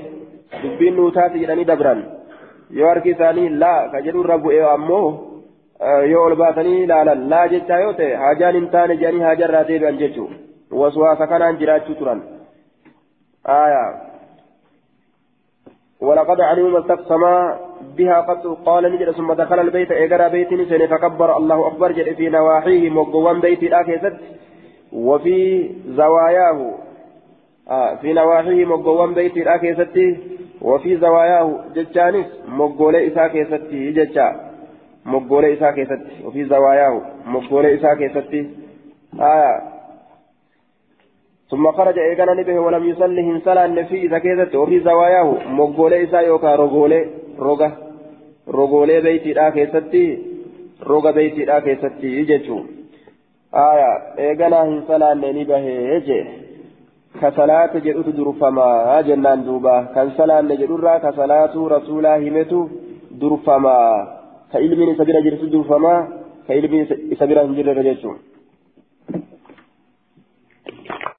dubbiin nuu taati jedhanii dabran yoo harki isaanii laa ka jedhurra bu'e ammoo yoo ol baasanii ilaalan. Laa jechaa yoo ta'e hajaan hin taane jedhanii hajarraa deebi'an jechuudha waswaasa kanaan jiraachuu turan. ولقد علموا ما استقسما بها قد قال نجد ثم دخل البيت إيقرا بيت نسين فكبر الله أكبر جد في نواحيه مقوان بيت الآكسد وفي زواياه في نواحيه مقوان بيت الآكسد وفي زواياه ججانس مقولي إساكسد ججا moggoolee isaa keessatti ofii zawaayaahu moggoolee isaa keessatti آية ثم خرج إيقانا نبه ولم يصلي هنسلا النفي إذا كذت وفي زواياه مقولي إسا يوكا رغولي رغا رغولي بيتي لا كيستي رغا بيتي لا كيستي يجتشو آية إيقانا هنسلا نبه يجي كصلاة جدوت درفما جنان دوبا كان صلاة نجدورا كصلاة رسولا همتو درفما كإلمين سبيل جرس دوفما كإلمين سبيل هنجر